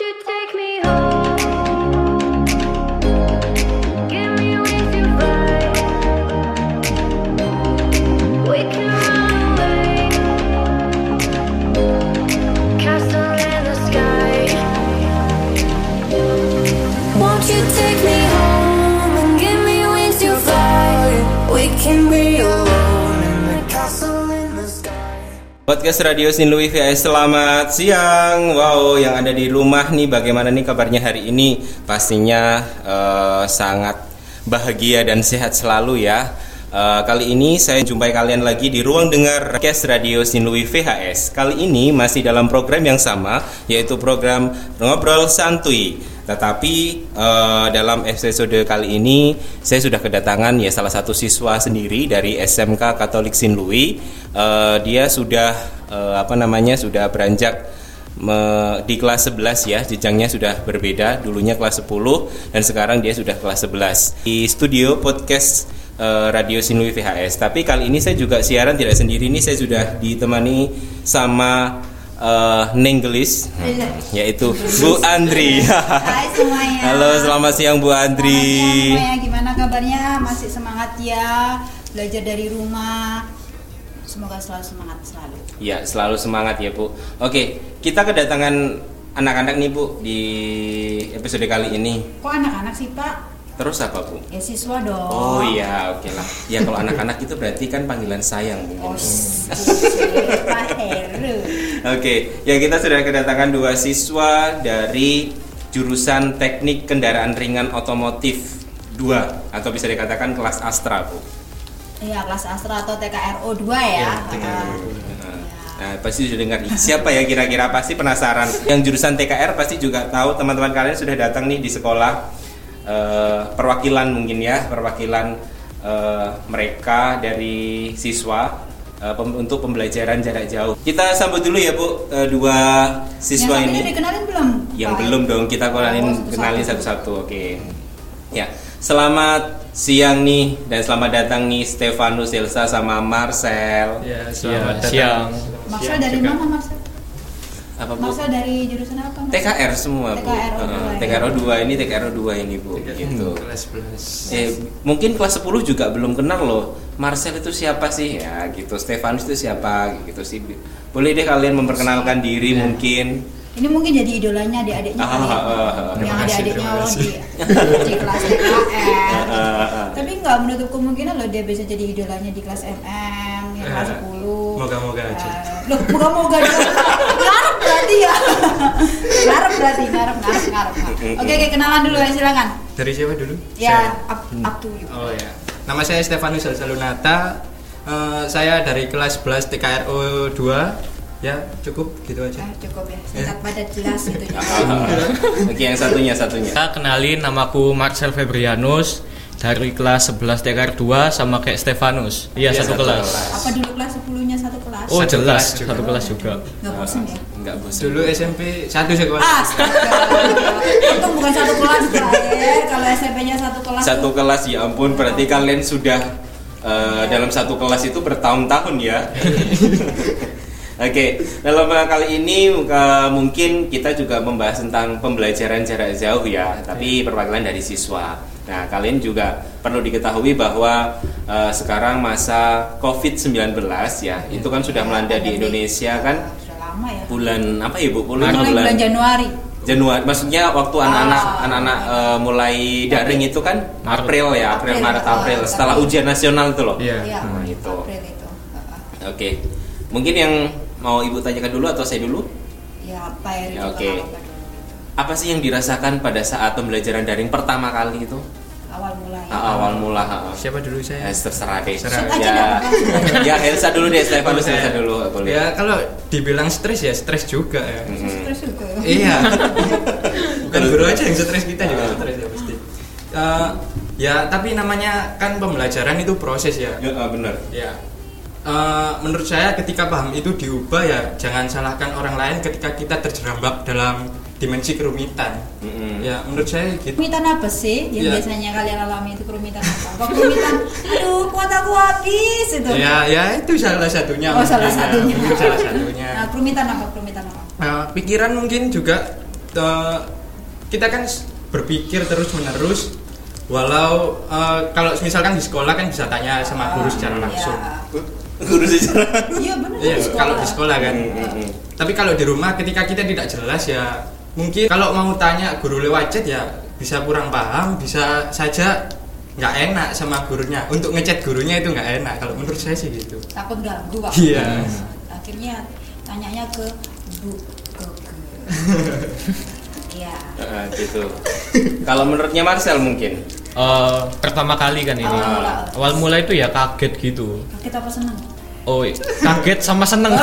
You take me Podcast Radio Sinlui VS Selamat siang. Wow yang ada di rumah nih Bagaimana nih kabarnya hari ini? Pastinya eh, sangat bahagia dan sehat selalu ya. Eh, Kali ini saya jumpai kalian lagi di ruang dengar Podcast Radio Sinlui VHS Kali ini masih dalam program yang sama Yaitu program Ngobrol Santuy tetapi eh, dalam episode kali ini saya sudah kedatangan ya salah satu siswa sendiri dari SMK Katolik Sinlui. Eh, dia sudah eh, apa namanya sudah beranjak me- di kelas 11 ya, jenjangnya sudah berbeda. Dulunya kelas 10 dan sekarang dia sudah kelas 11. Di studio podcast Radio Sinlui VHS. Tapi kali ini saya juga siaran tidak sendiri nih, saya sudah ditemani sama eh, Nenggelis yaitu Bu Andri. Hai semuanya. Halo, selamat siang Bu Andri. Selamat siang. Gimana kabarnya? Masih semangat ya? Belajar dari rumah. Semoga selalu semangat selalu. Ya, selalu semangat ya Bu. Oke, kita kedatangan anak-anak nih Bu di episode kali ini. Kok anak-anak sih Pak? Terus apa Bu? Ya siswa dong. Oh iya, oke lah. Ya kalau anak-anak itu berarti kan panggilan sayang mungkin. Oh, Pak Heru. Oke, ya kita sudah kedatangan dua siswa dari jurusan Teknik Kendaraan Ringan Otomotif 2 atau bisa dikatakan kelas Astra, Bu. Iya, kelas Astra atau TKRO 2 ya. Ah. Nah, pasti sudah dengar siapa ya kira-kira pasti penasaran. Yang jurusan TKR pasti juga tahu teman-teman kalian sudah datang nih di sekolah Eh, perwakilan mungkin ya, perwakilan eh, mereka dari siswa eh, pem- untuk pembelajaran jarak jauh. Kita sambut dulu ya Bu eh, dua siswa Yang ini. dikenalin belum? Yang Pak? belum dong, kita kenalin Oh, satu-satu. kenalin satu-satu. Oke. Ya, selamat siang nih dan selamat datang nih Stefanus Elsa sama Marcel. Ya, Selamat selamat siang. Marcel dari mana Marcel? Apa Bu? Marcel dari jurusan apa? Marcel? TKR semua Bu. TKRO Heeh, dua, ya. TKRO 2 ini TKRO 2 ini Bu. Gitu. Kelas 11. Eh, mungkin kelas 10 juga belum kenal loh. Marcel itu siapa sih? Ya gitu. Stefanus itu siapa? Gitu sih. Boleh deh kalian memperkenalkan diri mungkin. Ini mungkin jadi idolanya adik-adiknya Ah, ya. ah, ah, ah. Yang Terima kasih, adik-adiknya di, di kelas TKR. Ah, ah, ah. Tapi nggak menutup kemungkinan loh dia bisa jadi idolanya di kelas MM, yang kelas Eh, 10. moga-moga aja. Eh, loh, moga-moga berarti ya. ngarep berarti, ngarep, ngarep, ngarep. Oke, oke, kenalan dulu ya, silakan. Dari siapa dulu? Ya, Saya. up, up to you. Oh ya. Nama saya Stefanus Salsalunata. Eh, saya dari kelas 11 TKRO 2. Ya, cukup gitu aja. Eh, cukup ya, singkat padat jelas gitu ya. Ah, ah. Oke, yang satunya satunya. Saya kenalin namaku Marcel Febrianus dari kelas 11 TKR 2 sama kayak Stefanus. Iya, Iya, satu, satu kelas. kelas. Apa dulu kelas 10-nya satu kelas? Oh, Satu jelas, kelas juga. satu kelas juga. Nggak bosan ya? Enggak bosan. Dulu SMP satu sekolah. Astaga, untung bukan satu kelas terakhir. Kalau SMP-nya satu kelas. Satu tuh- kelas ya ampun, berarti kalian sudah eh, dalam satu kelas itu bertahun-tahun ya. Oke, dalam kali ini eh, mungkin kita juga membahas tentang pembelajaran jarak jauh ya, tapi perwakilan dari siswa. Nah, kalian juga perlu diketahui bahwa eh, sekarang masa COVID-19 ya, itu kan sudah melanda di Indonesia kan Sudah lama ya. bulan apa ya Bu? Bulan, Mulai bulan Januari. Januari, maksudnya waktu Ah. anak-anak anak-anak eh, mulai daring itu kan. April ya, April, April, Maret, oh, April tapi- setelah ujian nasional itu loh. Iya. Iya, Nah, itu. April itu. Heeh. Oke, mungkin yang mau ibu tanyakan dulu atau saya dulu? Ya, Pak Eri Ya, oke. dulu. Apa sih yang dirasakan pada saat pembelajaran daring pertama kali itu? Awal mulai. Ah, awal mula. ah, ah. Siapa dulu saya? Eh, terserah deh. Terserah. Ya, dah, ya Elsa dulu deh, Stefanus saya. Elsa dulu boleh. Ya, kalau dibilang stres ya stres juga ya. Mm-mm. Stres juga. ya. Iya. Bukan guru aja yang stres kita juga stres ya pasti. Eh, ya, tapi namanya kan pembelajaran itu proses ya. Ya, ah, benar. Ya. Eh, menurut saya ketika paham itu diubah ya jangan salahkan orang lain ketika kita terjerembab dalam dimensi kerumitan. Mm-mm. Ya, menurut saya gitu. Kerumitan apa sih yang Iya. biasanya kalian alami itu kerumitan apa? Apa kerumitan? Aduh, kuat aku habis itu. Ya, ya itu salah satunya. Oh, salah mungkin ya. satunya. Mungkin salah satunya. Nah, kerumitan apa? Kerumitan apa? Eh, pikiran mungkin juga eh, kita kan berpikir terus menerus walau eh, kalau misalkan di sekolah kan bisa tanya sama guru secara langsung Guru sejarah. Iya benar. Iya, kalau di sekolah kan hmm. tapi kalau di rumah ketika kita tidak jelas ya mungkin kalau mau tanya guru lewat chat ya bisa kurang paham bisa saja nggak enak sama gurunya untuk ngechat gurunya itu nggak enak kalau menurut saya sih gitu Takut ganggu pak. Iya. Akhirnya tanyanya ke Bu Google. Iya. Heeh, gitu. Kalau menurutnya Marcel mungkin. Eh, pertama kali kan ini. Awal mula. Awal mula itu ya kaget gitu. Kita apa seneng? Oh, kaget sama seneng.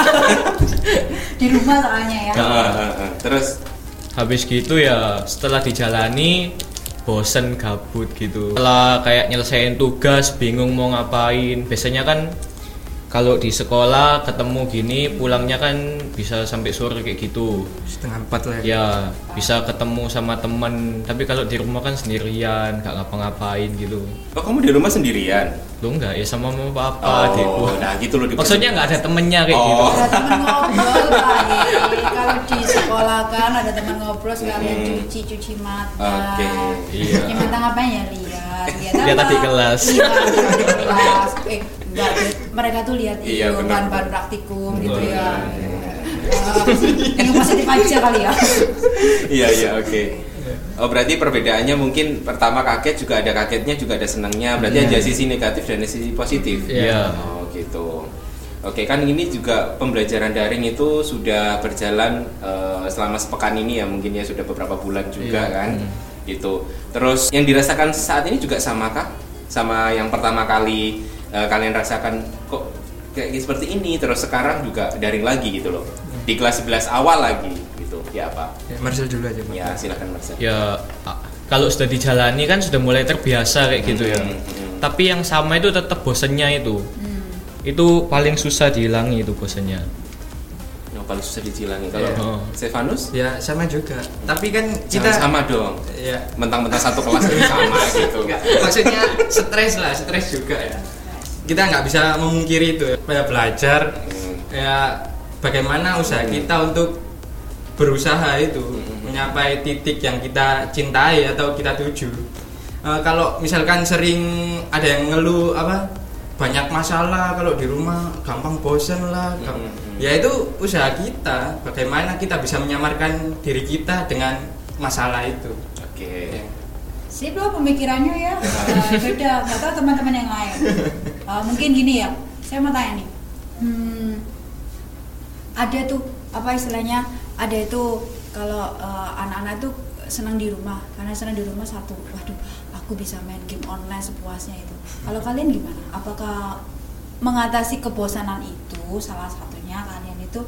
Di rumah soalnya ya. Heeh, heeh. Terus Habis gitu ya setelah dijalani bosen gabut gitu. Setelah kayak nyelesain tugas, bingung mau ngapain. Biasanya kan kalau di sekolah ketemu gini pulangnya kan bisa sampai sore kayak gitu. setengah empat lah ya. Ya, bisa ketemu sama teman. Tapi kalau di rumah kan sendirian, gak ngapa-ngapain gitu. oh kamu di rumah sendirian. Lo enggak ya sama mama papa adikku. Oh, nah gitu loh. Maksudnya nggak ada temennya kayak Oh. gitu. Ada teman ngobrol. Kalau di sekolah kan ada teman ngobrol sekalian Hmm. cuci cuci mata. Oke, iya. Cuci mata ngapain ya lihat. Lihat, Lihat apa? adik kelas. Lihat adik kelas. Eh, enggak, mereka tuh lihat Iya, itu bahan-bahan praktikum gitu ya. Yang positif aja kali ya. Iya iya oke. Oh berarti perbedaannya mungkin pertama kaget juga ada kagetnya juga ada senangnya. Berarti Iya. ada sisi negatif dan sisi positif. Iya. Oh gitu. Oke kan ini juga pembelajaran daring itu sudah berjalan eh, selama sepekan ini ya mungkin ya sudah beberapa bulan juga Iya. kan. Gitu. Terus yang dirasakan saat ini juga sama kah? Sama yang pertama kali eh, kalian rasakan kok kayak seperti ini terus sekarang juga daring lagi gitu loh. Di kelas 11 awal lagi gitu. Ya apa? Ya, Marcel dulu aja Pak. Ya silakan Marcel. Ya kalau sudah dijalani kan sudah mulai terbiasa kayak gitu ya. Hmm, hmm. Tapi yang sama itu tetap bosennya itu. Itu paling susah dihilangi itu bosennya. Oh, kalau susah dicilangi kalau Iya. Oh. Stefanus ya sama juga tapi kan kita kita sama dong. ya Mentang-mentang satu kelas ini sama gitu. Enggak, maksudnya stres lah stres juga ya kita nggak bisa memungkiri itu ya belajar Hmm. ya bagaimana usaha kita untuk berusaha itu Hmm. mencapai titik yang kita cintai atau kita tuju Eh, kalau misalkan sering ada yang ngeluh apa banyak masalah kalau di rumah gampang bosen lah Hmm. ya itu usaha kita bagaimana kita bisa menyamarkan diri kita dengan masalah itu Oke. Sip loh pemikirannya ya. Eh, beda nggak teman-teman yang lain. Eh, mungkin gini ya saya mau tanya nih. Hmm, ada tuh apa istilahnya ada itu kalau eh, anak-anak tuh senang di rumah karena senang di rumah satu waduh aku bisa main game online sepuasnya itu. Kalau kalian gimana? Apakah mengatasi kebosanan itu salah satunya kalian itu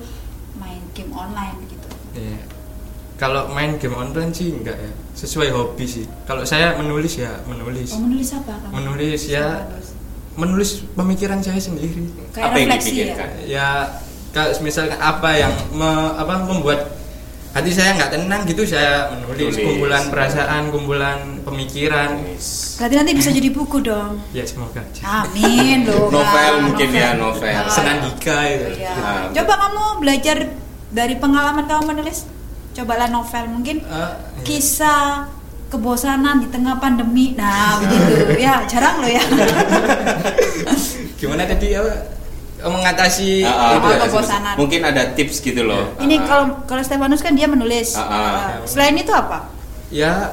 main game online gitu? Iya. Kalau main game online sih enggak ya, sesuai hobi sih. Kalau saya menulis ya menulis. oh, menulis apa kamu? Menulis ya, Menulis. menulis pemikiran saya sendiri. kayak Apa yang refleksi ya dipikirkan? Ya, kalau misalkan apa yang me- apa membuat hati saya nggak tenang gitu saya menulis Tulis. kumpulan perasaan, kumpulan pemikiran. Yes. berarti nanti bisa jadi buku dong Ya semoga. Amin loh. Novel mungkin ya, novel. Senandika itu. iya. Nah, Coba kamu belajar dari pengalaman kamu menulis. Cobalah novel mungkin Eh, iya. kisah kebosanan di tengah pandemi. Nah, begitu. Ya, jarang loh ya. Gimana tadi? Oh, mengatasi Ah, ah, itu Apa ya? kebosanan? Mungkin ada tips gitu loh. Ini Ah, kalau kalau Stefanus kan dia menulis. Ah. Ah, Selain itu apa? Ya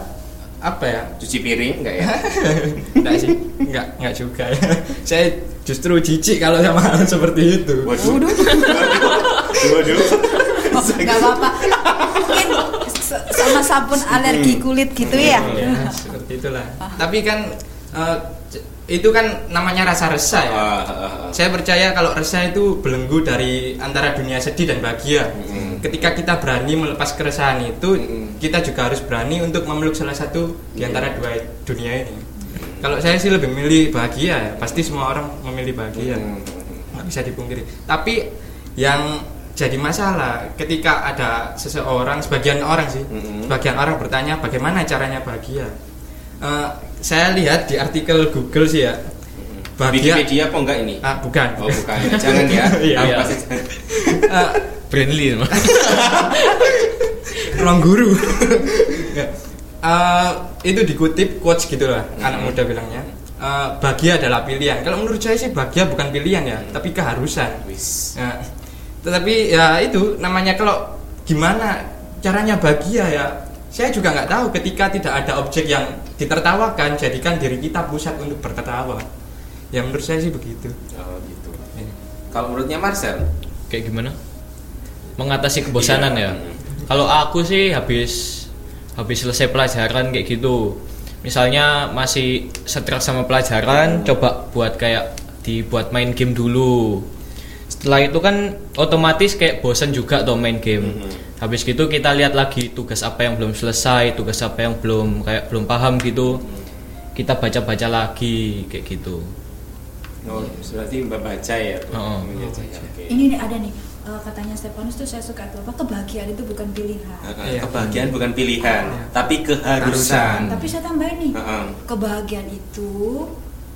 apa ya? cuci piring enggak ya? Enggak sih, enggak, enggak juga ya. Saya justru jijik kalau sama hal seperti itu. Waduh. Waduh. Oh, nggak apa-apa. Mungkin sama sabun alergi kulit gitu ya. Ya, seperti itulah. Tapi kan eh, itu kan namanya rasa resah ya. Ah, ah, ah. Saya percaya kalau resah itu belenggu dari antara dunia sedih dan bahagia. Mm. Ketika kita berani melepas keresahan itu, Mm. kita juga harus berani untuk memeluk salah satu di antara dua dunia ini. Kalau saya sih lebih milih bahagia ya. Pasti semua orang memilih bahagia. Hmm. nggak bisa dipungkiri tapi yang jadi masalah ketika ada seseorang sebagian orang sih Mhm. sebagian orang bertanya bagaimana caranya bahagia Eh, saya lihat di artikel Google sih ya bahagia Wikipedia apa enggak ini? ah, bukan Oh bukan, jangan ya. Iya, iya. sih? Eh, Brandly ruang guru. Eh, itu dikutip quotes gitu lah anak muda bilangnya Eh, bahagia adalah pilihan kalau menurut saya sih bahagia bukan pilihan ya tapi keharusan Wis. Ya. Tetapi ya itu namanya kalau gimana caranya bahagia ya saya juga nggak tahu ketika tidak ada objek yang ditertawakan jadikan diri kita pusat untuk bertertawa ya menurut saya sih begitu Oh gitu. Kalau menurutnya Marcel? kayak gimana? Mengatasi kebosanan Iya. ya. Kalau aku sih habis habis selesai pelajaran kayak gitu. Misalnya masih stres sama pelajaran, coba buat kayak dibuat main game dulu. Setelah itu kan otomatis kayak bosan juga tuh main game. Habis gitu kita lihat lagi tugas apa yang belum selesai, tugas apa yang belum kayak belum paham gitu. Kita baca-baca lagi kayak gitu. Oh, berarti Mbak baca ya? Oh. Ya, oke. Ini nih ada nih eh, katanya Stefanus tuh saya suka tuh apa kebahagiaan itu bukan pilihan. Iya. Kebahagiaan bukan pilihan, Iya. tapi keharusan. Tapi saya tambahin nih Heeh. kebahagiaan itu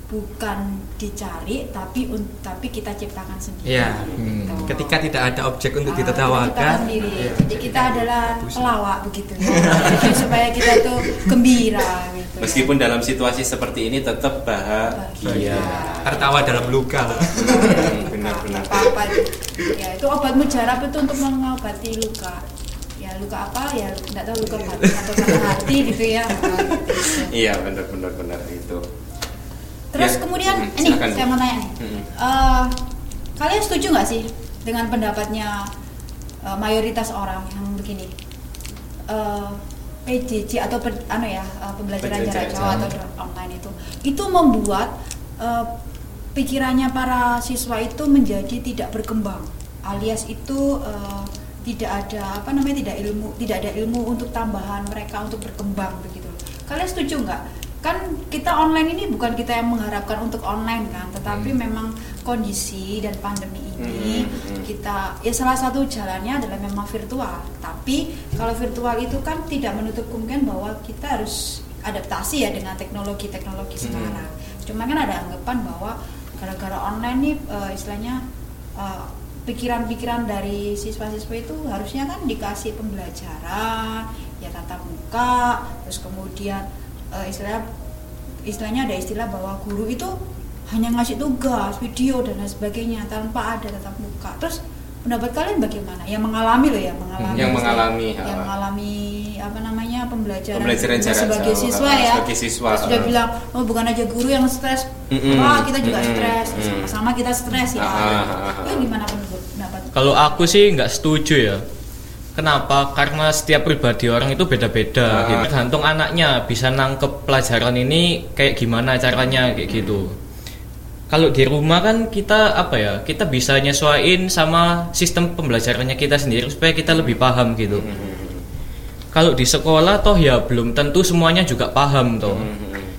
bukan dicari tapi un- tapi kita ciptakan sendiri. Iya. Gitu. ketika tidak ada objek untuk Ah, kita ditertawakan sendiri. ya, Jadi kita adalah pelawak begitu. Jadi supaya kita tuh gembira gitu. Meskipun dalam situasi seperti ini tetap bahagia. tertawa dalam luka Hmm, Benar-benar. apa-apa itu. Ya itu obat mujarab itu untuk mengobati luka. Ya luka apa ya nggak tahu luka hati atau patah hati gitu ya. Iya, benar-benar benar itu. Terus Ya, kemudian mm, ini silakan, saya mau tanya nih. Mm-mm. Eh, kalian setuju nggak sih dengan pendapatnya eh, mayoritas orang yang begini? Eh, PJJ atau per- anu ya pembelajaran jarak jauh atau online itu itu membuat eh, pikirannya para siswa itu menjadi tidak berkembang alias itu eh, tidak ada apa namanya tidak ilmu tidak ada ilmu untuk tambahan mereka untuk berkembang begitu kalian setuju nggak kan kita online ini bukan kita yang mengharapkan untuk online kan tetapi Hmm. memang kondisi dan pandemi ini Hmm, hmm. kita ya salah satu jalannya adalah memang virtual tapi kalau virtual itu kan tidak menutup kemungkinan bahwa kita harus adaptasi ya dengan teknologi-teknologi Hmm. sekarang cuma kan ada anggapan bahwa gara-gara online nih eh, istilahnya eh, pikiran-pikiran dari siswa-siswa itu harusnya kan dikasih pembelajaran ya tatap muka terus kemudian eh, istilah istilahnya ada istilah bahwa guru itu hanya ngasih tugas video dan lain sebagainya tanpa ada tatap muka terus pendapat kalian bagaimana yang mengalami loh ya mengalami Yang mengalami, yang ha. mengalami apa namanya pembelajaran, Pembelajaran jarak sebagai jauh, siswa ya sebagai siswa, Terus sudah bilang oh bukan aja guru yang stres Mm-mm, wah kita juga stres mm. sama-sama kita stres ya Ah, ah, ah, ah. itu gimana pendapat pendapat Kalau aku sih nggak setuju ya. Kenapa? Karena setiap pribadi orang itu beda-beda. Ah. gitu. Tergantung anaknya bisa nangkep pelajaran ini kayak gimana caranya kayak gitu. Kalau di rumah kan kita apa ya? Kita bisa nyesuaiin sama sistem pembelajarannya kita sendiri supaya kita lebih paham gitu. Kalau di sekolah toh ya belum tentu semuanya juga paham toh.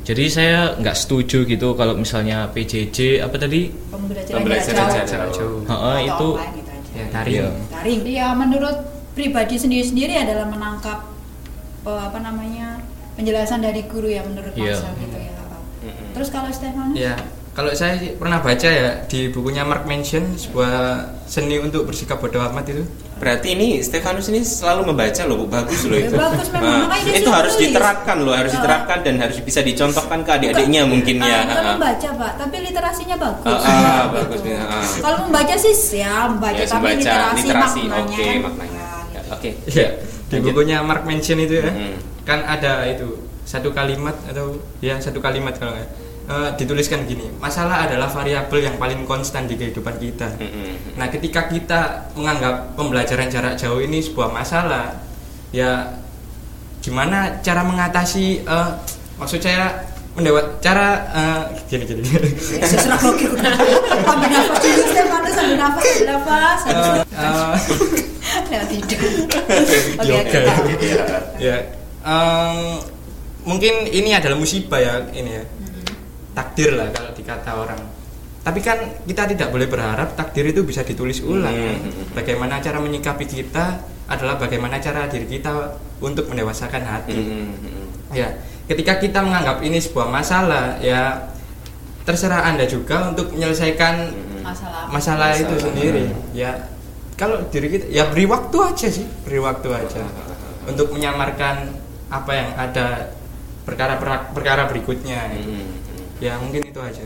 Jadi saya nggak setuju gitu kalau misalnya PJJ apa tadi? pembelajaran, Pembelajaran jarak jauh jauh. Itu gitu ya taring Iya. daring ya menurut pribadi sendiri-sendiri adalah menangkap eh, apa namanya penjelasan dari guru ya menurut. Marcel gitu ya Mm-mm. terus kalau Stefanus Ya, kalau saya pernah baca ya di bukunya Mark Manson sebuah seni untuk bersikap bodoh amat itu. Berarti ini Stefanus ini selalu membaca loh, Bu. bagus loh Ya, itu. bagus memang, Nah, itu harus nulis. diterapkan loh, harus diterapkan dan harus bisa dicontohkan ke adik-adiknya mungkin ya. bukan Ah. membaca pak tapi literasinya bagus Ah, ah, Gitu. bagus, ah. kalau membaca sih ya membaca Ya, tapi membaca literasi, literasi, maknanya oke kan, maknanya. Oke. Iya, di bukunya Mark Manson itu ya. Mm. Kan ada itu satu kalimat atau ya satu kalimat kalau nggak eh, dituliskan gini, masalah adalah variabel yang paling konstan di kehidupan kita. Mm-mm. Nah, ketika kita menganggap pembelajaran jarak jauh ini sebuah masalah, ya gimana cara mengatasi eh, maksud saya mendewat cara eh, gini gini. Udah. ambil nafas dulu ambil nafas ambil nafas habis Eh, itu eh, lewat tidur oke Yoga. oke Pak. Ya. ya em, mungkin ini adalah musibah ya ini ya takdir lah kalau dikata orang tapi kan kita tidak boleh berharap takdir itu bisa ditulis ulang ya. Hmm. bagaimana cara menyikapi kita adalah bagaimana cara diri kita untuk mendewasakan hati Mm-mm. ya ketika kita menganggap ini sebuah masalah ya terserah anda juga untuk menyelesaikan Mm-mm. masalah masalah, itu Masalah. sendiri ya kalau diri kita ya beri waktu aja sih beri waktu aja untuk menyamarkan apa yang ada perkara perkara berikutnya gitu. Hmm. ya mungkin itu aja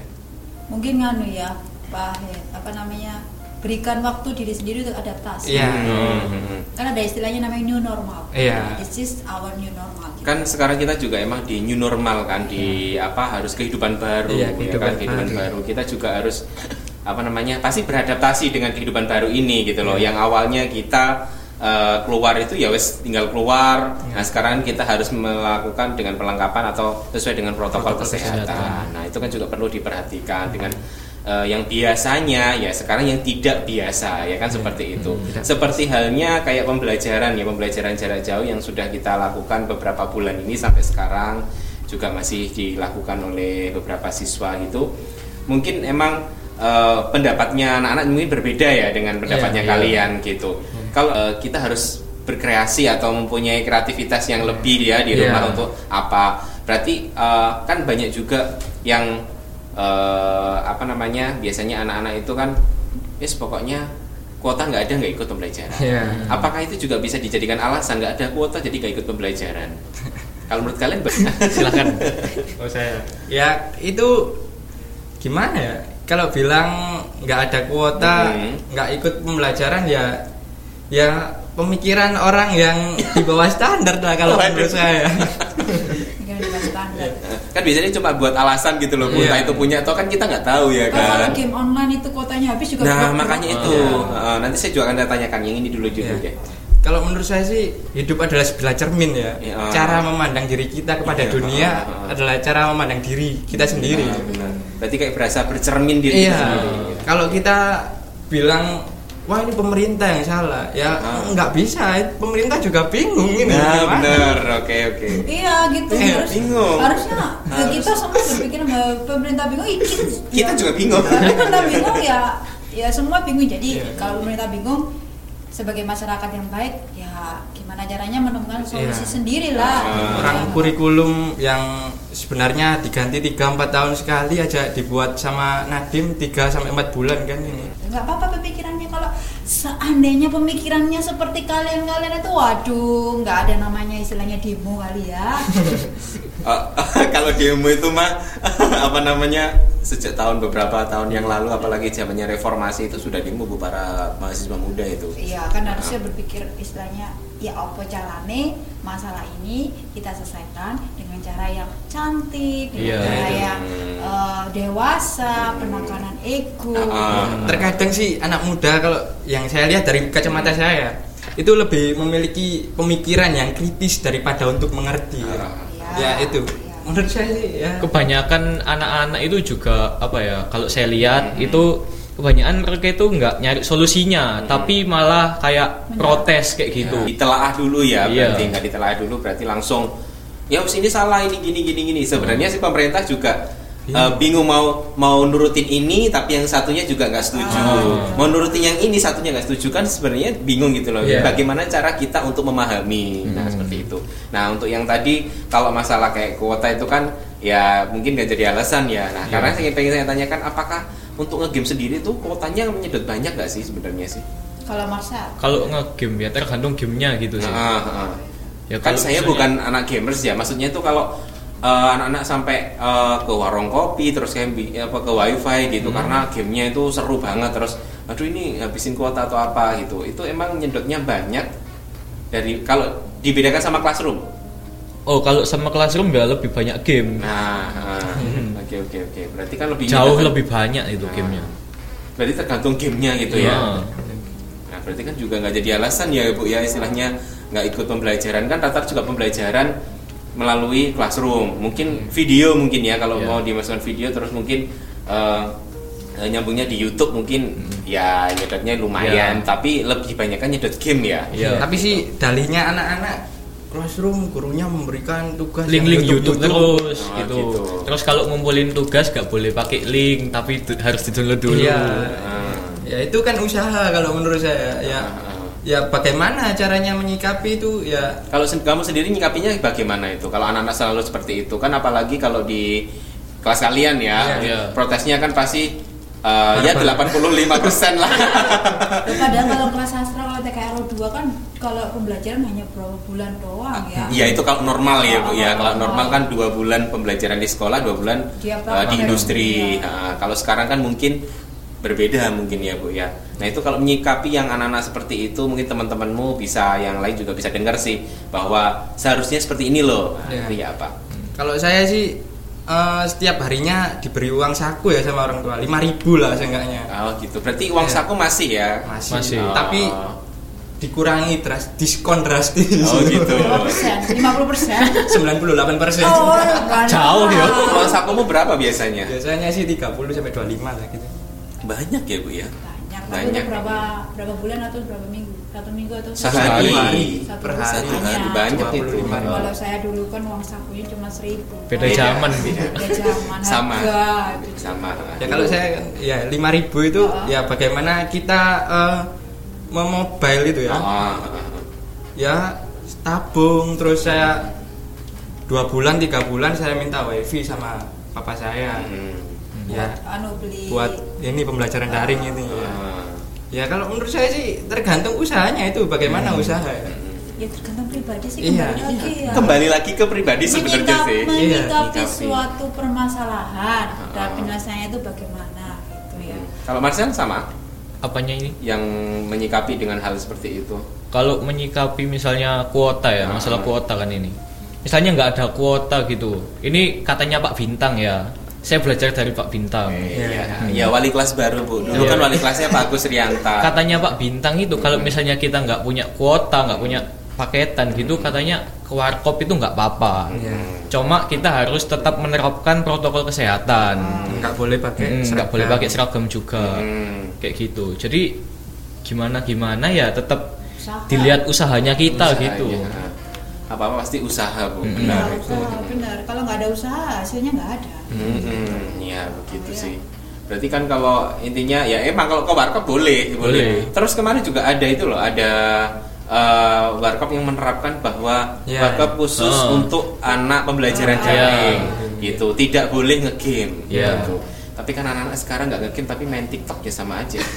mungkin nganu ya Pak apa namanya berikan waktu diri sendiri untuk adaptasi Iya. Hmm. kan ada istilahnya namanya new normal Iya. this is our new normal gitu. kan sekarang kita juga emang di new normal kan di apa harus kehidupan baru Iya, ya kehidupan kan kehidupan baru. baru kita juga harus apa namanya pasti beradaptasi dengan kehidupan baru ini gitu loh. Yang awalnya kita eh, keluar itu ya wes tinggal keluar. Nah sekarang kita harus melakukan dengan perlengkapan atau sesuai dengan protokol, Protokol kesehatan. kesehatan. nah itu kan juga perlu diperhatikan dengan eh, yang biasanya ya sekarang yang tidak biasa ya kan seperti itu. tidak. Seperti halnya kayak pembelajaran ya pembelajaran jarak jauh yang sudah kita lakukan beberapa bulan ini sampai sekarang juga masih dilakukan oleh beberapa siswa gitu. Mungkin emang eh, pendapatnya anak-anak mungkin berbeda ya dengan pendapatnya Iya, iya. kalian gitu kalau eh, kita harus berkreasi atau mempunyai kreativitas yang lebih ya di Iya. rumah untuk apa berarti eh, kan banyak juga yang eh, apa namanya biasanya anak-anak itu kan yes pokoknya kuota nggak ada nggak ikut pembelajaran Iya. apakah itu juga bisa dijadikan alasan nggak ada kuota jadi nggak ikut pembelajaran kalau menurut kalian? Silakan. oh saya ya itu gimana ya kalau bilang nggak ada kuota Hmm. nggak ikut pembelajaran ya ya pemikiran orang yang di bawah standar lah kalau menurut saya Mungkin di bawah standar kan biasanya cuma buat alasan gitu loh Iya. entah itu punya atau kan kita nggak tahu ya Kan kalau game online itu kuotanya habis juga nah makanya itu Iya. Eh, nanti saya juga akan tanyakan yang ini dulu dulu Iya. deh kalau menurut saya sih hidup adalah sebelah cermin ya Iya. cara memandang diri kita kepada Iya. dunia ah. adalah cara memandang diri kita sendiri Benar, benar. berarti kayak berasa bercermin diri kita iya sendiri kalau kita bilang wah ini pemerintah yang salah ya Ah. nggak bisa pemerintah juga bingung ini nah gimana. oke oke Iya gitu Iya, harus, bingung. harusnya ya kita semua berpikir bahwa pemerintah bingung ya kita, Kita juga bingung. pemerintah bingung ya ya semua bingung jadi Iya. kalau pemerintah bingung sebagai masyarakat yang baik ya gimana caranya menemukan solusi Iya. sendiri lah Ah. orang Ya. kurikulum yang sebenarnya diganti 3-4 tahun sekali aja dibuat sama Nadim 3 sampai 4 bulan kan ini nggak apa-apa pemikirannya kalau seandainya pemikirannya seperti kalian-kalian itu waduh nggak ada namanya istilahnya demo kali ya Eh, kalau demo itu mah apa namanya sejak tahun beberapa tahun yang lalu apalagi zamannya reformasi itu sudah demo bu para mahasiswa muda itu iya kan harusnya berpikir istilahnya ya apa carane masalah ini kita selesaikan dengan cara yang cantik dengan Iya, cara itu. yang eh, dewasa penekanan ego Ah, terkadang sih anak muda kalau yang saya lihat dari kacamata saya itu lebih memiliki pemikiran yang kritis daripada untuk mengerti Ah. ya itu Iya. Menurut saya sih ya. Kebanyakan anak-anak itu juga apa ya kalau saya lihat itu kebanyakan mereka itu nggak nyari solusinya tapi malah kayak protes kayak gitu. Ditelaah dulu ya Iya. berarti nggak ditelaah dulu berarti langsung ya ini salah ini gini gini gini. Sebenarnya sih pemerintah juga Iya. eh, bingung mau mau nurutin ini tapi yang satunya juga nggak setuju Ah. mau nurutin yang ini satunya nggak setuju kan sebenarnya bingung gitu loh Iya. bagaimana cara kita untuk memahami nah Hmm. seperti itu nah untuk yang tadi kalau masalah kayak kuota itu kan ya mungkin nggak jadi alasan ya nah Iya. karena saya pengen saya tanyakan apakah untuk ngegame sendiri tuh kuotanya menyedot banyak nggak sih sebenarnya sih kalau Marcel kalau ngegame ya tergantung gamenya gitu sih Ah, ah. ya kan kalau saya misalnya- bukan anak gamers ya maksudnya itu kalau eh, anak-anak sampai eh, ke warung kopi terus kayak apa ke wifi gitu karena gamenya itu seru banget terus aduh ini habisin kuota atau apa? gitu. Itu emang nyedotnya banyak dari kalau dibedakan sama classroom. Oh kalau sama classroom ya lebih banyak game. Nah ah, oke oke oke. Berarti kan lebih jauh nyedot- lebih banyak itu Nah, gamenya. Berarti tergantung gamenya gitu ya. Ah. Nah, berarti kan juga nggak jadi alasan ya Bu ya istilahnya nggak ikut pembelajaran. Kan rata juga pembelajaran melalui classroom. Mungkin video mungkin ya kalau Iya. mau dimasukkan video terus mungkin eh, eh, nyambungnya di YouTube mungkin ya nyedotnya lumayan, Iya. tapi lebih banyak kan nyedot game ya. Iya. tapi sih dalihnya anak-anak classroom gurunya memberikan tugas yang link-link YouTube, terus Oh, gitu. gitu. Terus kalau ngumpulin tugas gak boleh pakai link tapi harus di-download dulu. Iya. Ah, ya itu kan usaha kalau menurut saya ya ah. Ya bagaimana caranya menyikapi itu ya Kalau sen- kamu sendiri nyikapinya bagaimana itu? Kalau anak-anak selalu seperti itu kan apalagi kalau di kelas kalian ya, Iya. protesnya kan pasti eh, ya 85% lah. Padahal kalau kelas sastra kalau TKRO 2 kan kalau pembelajaran hanya berapa bulan doang ya. Iya itu kalau normal ya bu ya kalau normal kan dua bulan pembelajaran di sekolah dua bulan eh, di industri. Iya. Nah, kalau sekarang kan mungkin berbeda mungkin ya bu ya. Nah itu kalau menyikapi yang anak-anak seperti itu mungkin teman-temanmu bisa yang lain juga bisa dengar sih bahwa seharusnya seperti ini loh. Nah, Iya. itu ya apa? Kalau saya sih eh, setiap harinya diberi uang saku ya sama orang tua 5000 lah seenggaknya. Oh gitu. Berarti uang Iya. saku masih ya? Masih. Masih. Tapi Oh. dikurangi dras diskon drastis. Oh gitu. Berapa persen? 50 persen? 98 persen. Oh. Jauh ya. Uang sakumu berapa biasanya? Biasanya sih 30 sampai 25 lah gitu. Banyak ya bu ya? Banyak. Banyak. berapa berapa bulan atau berapa minggu? Satu minggu atau Sehari. Satu Per hari. hari. Satu hari banyak itu. 25. Kalau saya dulu kan uang sakunya cuma seribu. Beda zaman. Beda. Beda zaman. Sama. Harga, gitu. Sama. Ya kalau saya ya 5000 itu Oh. ya bagaimana kita eh, memobile itu ya. Oh. Ya tabung terus saya dua bulan tiga bulan saya minta wifi sama papa saya. Hmm. Ya Anu beli. buat ini pembelajaran daring itu ya. Ah. Ya kalau menurut saya sih tergantung usahanya itu bagaimana usaha ya. Ya tergantung pribadi sih Iya. kembali lagi ya. Kembali lagi ke pribadi sebenarnya sih. Iya, menyikapi menyikapi. suatu permasalahan dan Ah. penyelesaiannya itu bagaimana gitu ya. Kalau Marcel sama Apanya ini? yang menyikapi dengan hal seperti itu. Kalau menyikapi misalnya kuota ya, masalah Ah. kuota kan ini. Misalnya nggak ada kuota gitu. Ini katanya Pak Bintang ya. Saya belajar dari Pak Bintang. Iya, ya, wali kelas baru bu. Dulu Iya. kan wali kelasnya Pak Agus Rianta. Katanya Pak Bintang itu kalau misalnya kita nggak punya kuota, nggak punya paketan gitu, katanya ke warkop itu nggak apa-apa. Iya. Cuma kita harus tetap menerapkan protokol kesehatan. Nggak boleh pakai Hmm, nggak seragam. boleh pakai seragam juga. Hmm. Kayak gitu. Jadi gimana gimana ya tetap Usaha. dilihat usahanya kita Usahanya. gitu. Apa apa pasti usaha bu. Mm-mm. Benar itu. usaha, benar. Kalau nggak ada usaha hasilnya nggak ada. Hmm, ya begitu Iya. sih. Berarti kan kalau intinya ya emang kalau ke warkop boleh, boleh. Boleh. Terus kemarin juga ada itu loh, ada eh, warkop yang menerapkan bahwa Ya. warkop khusus Oh. untuk anak pembelajaran Ah. daring, Ya. gitu. Tidak boleh ngegame, Ya. gitu. Tapi kan anak-anak sekarang nggak ngegame tapi main TikTok ya sama aja.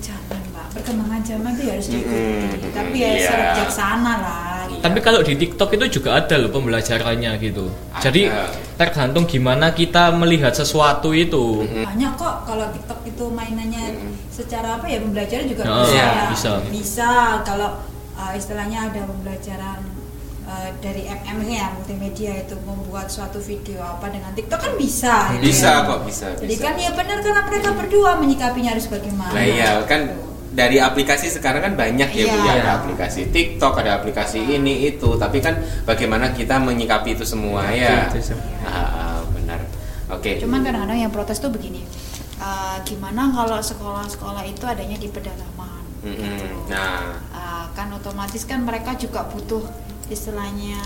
Jangan pak, perkembangan zaman itu ya harus diikuti. Mm-mm. Tapi ya Iya. secara bijaksana lah. gitu. Tapi kalau di TikTok itu juga ada loh pembelajarannya gitu. Ada. Jadi tergantung gimana kita melihat sesuatu itu. banyak kok kalau TikTok itu mainannya Mm. secara apa ya pembelajaran juga Oh, bisa, iya, ya. bisa. bisa kalau uh, istilahnya ada pembelajaran uh, dari MM ya multimedia itu membuat suatu video apa dengan TikTok kan bisa gitu bisa ya. kok, bisa. jadi bisa. kan ya benar karena mereka berdua menyikapinya harus bagaimana Nah iya kan dari aplikasi sekarang kan banyak ya Bu Iya. ya ada aplikasi TikTok, ada aplikasi ini itu, tapi kan bagaimana kita menyikapi itu semua ya. Itu semua. Ah, benar. Oke. cuman kadang-kadang yang protes tuh begini uh, gimana kalau sekolah-sekolah itu adanya di pedalaman Mm-mm. gitu. Nah, Uh, kan otomatis kan mereka juga butuh istilahnya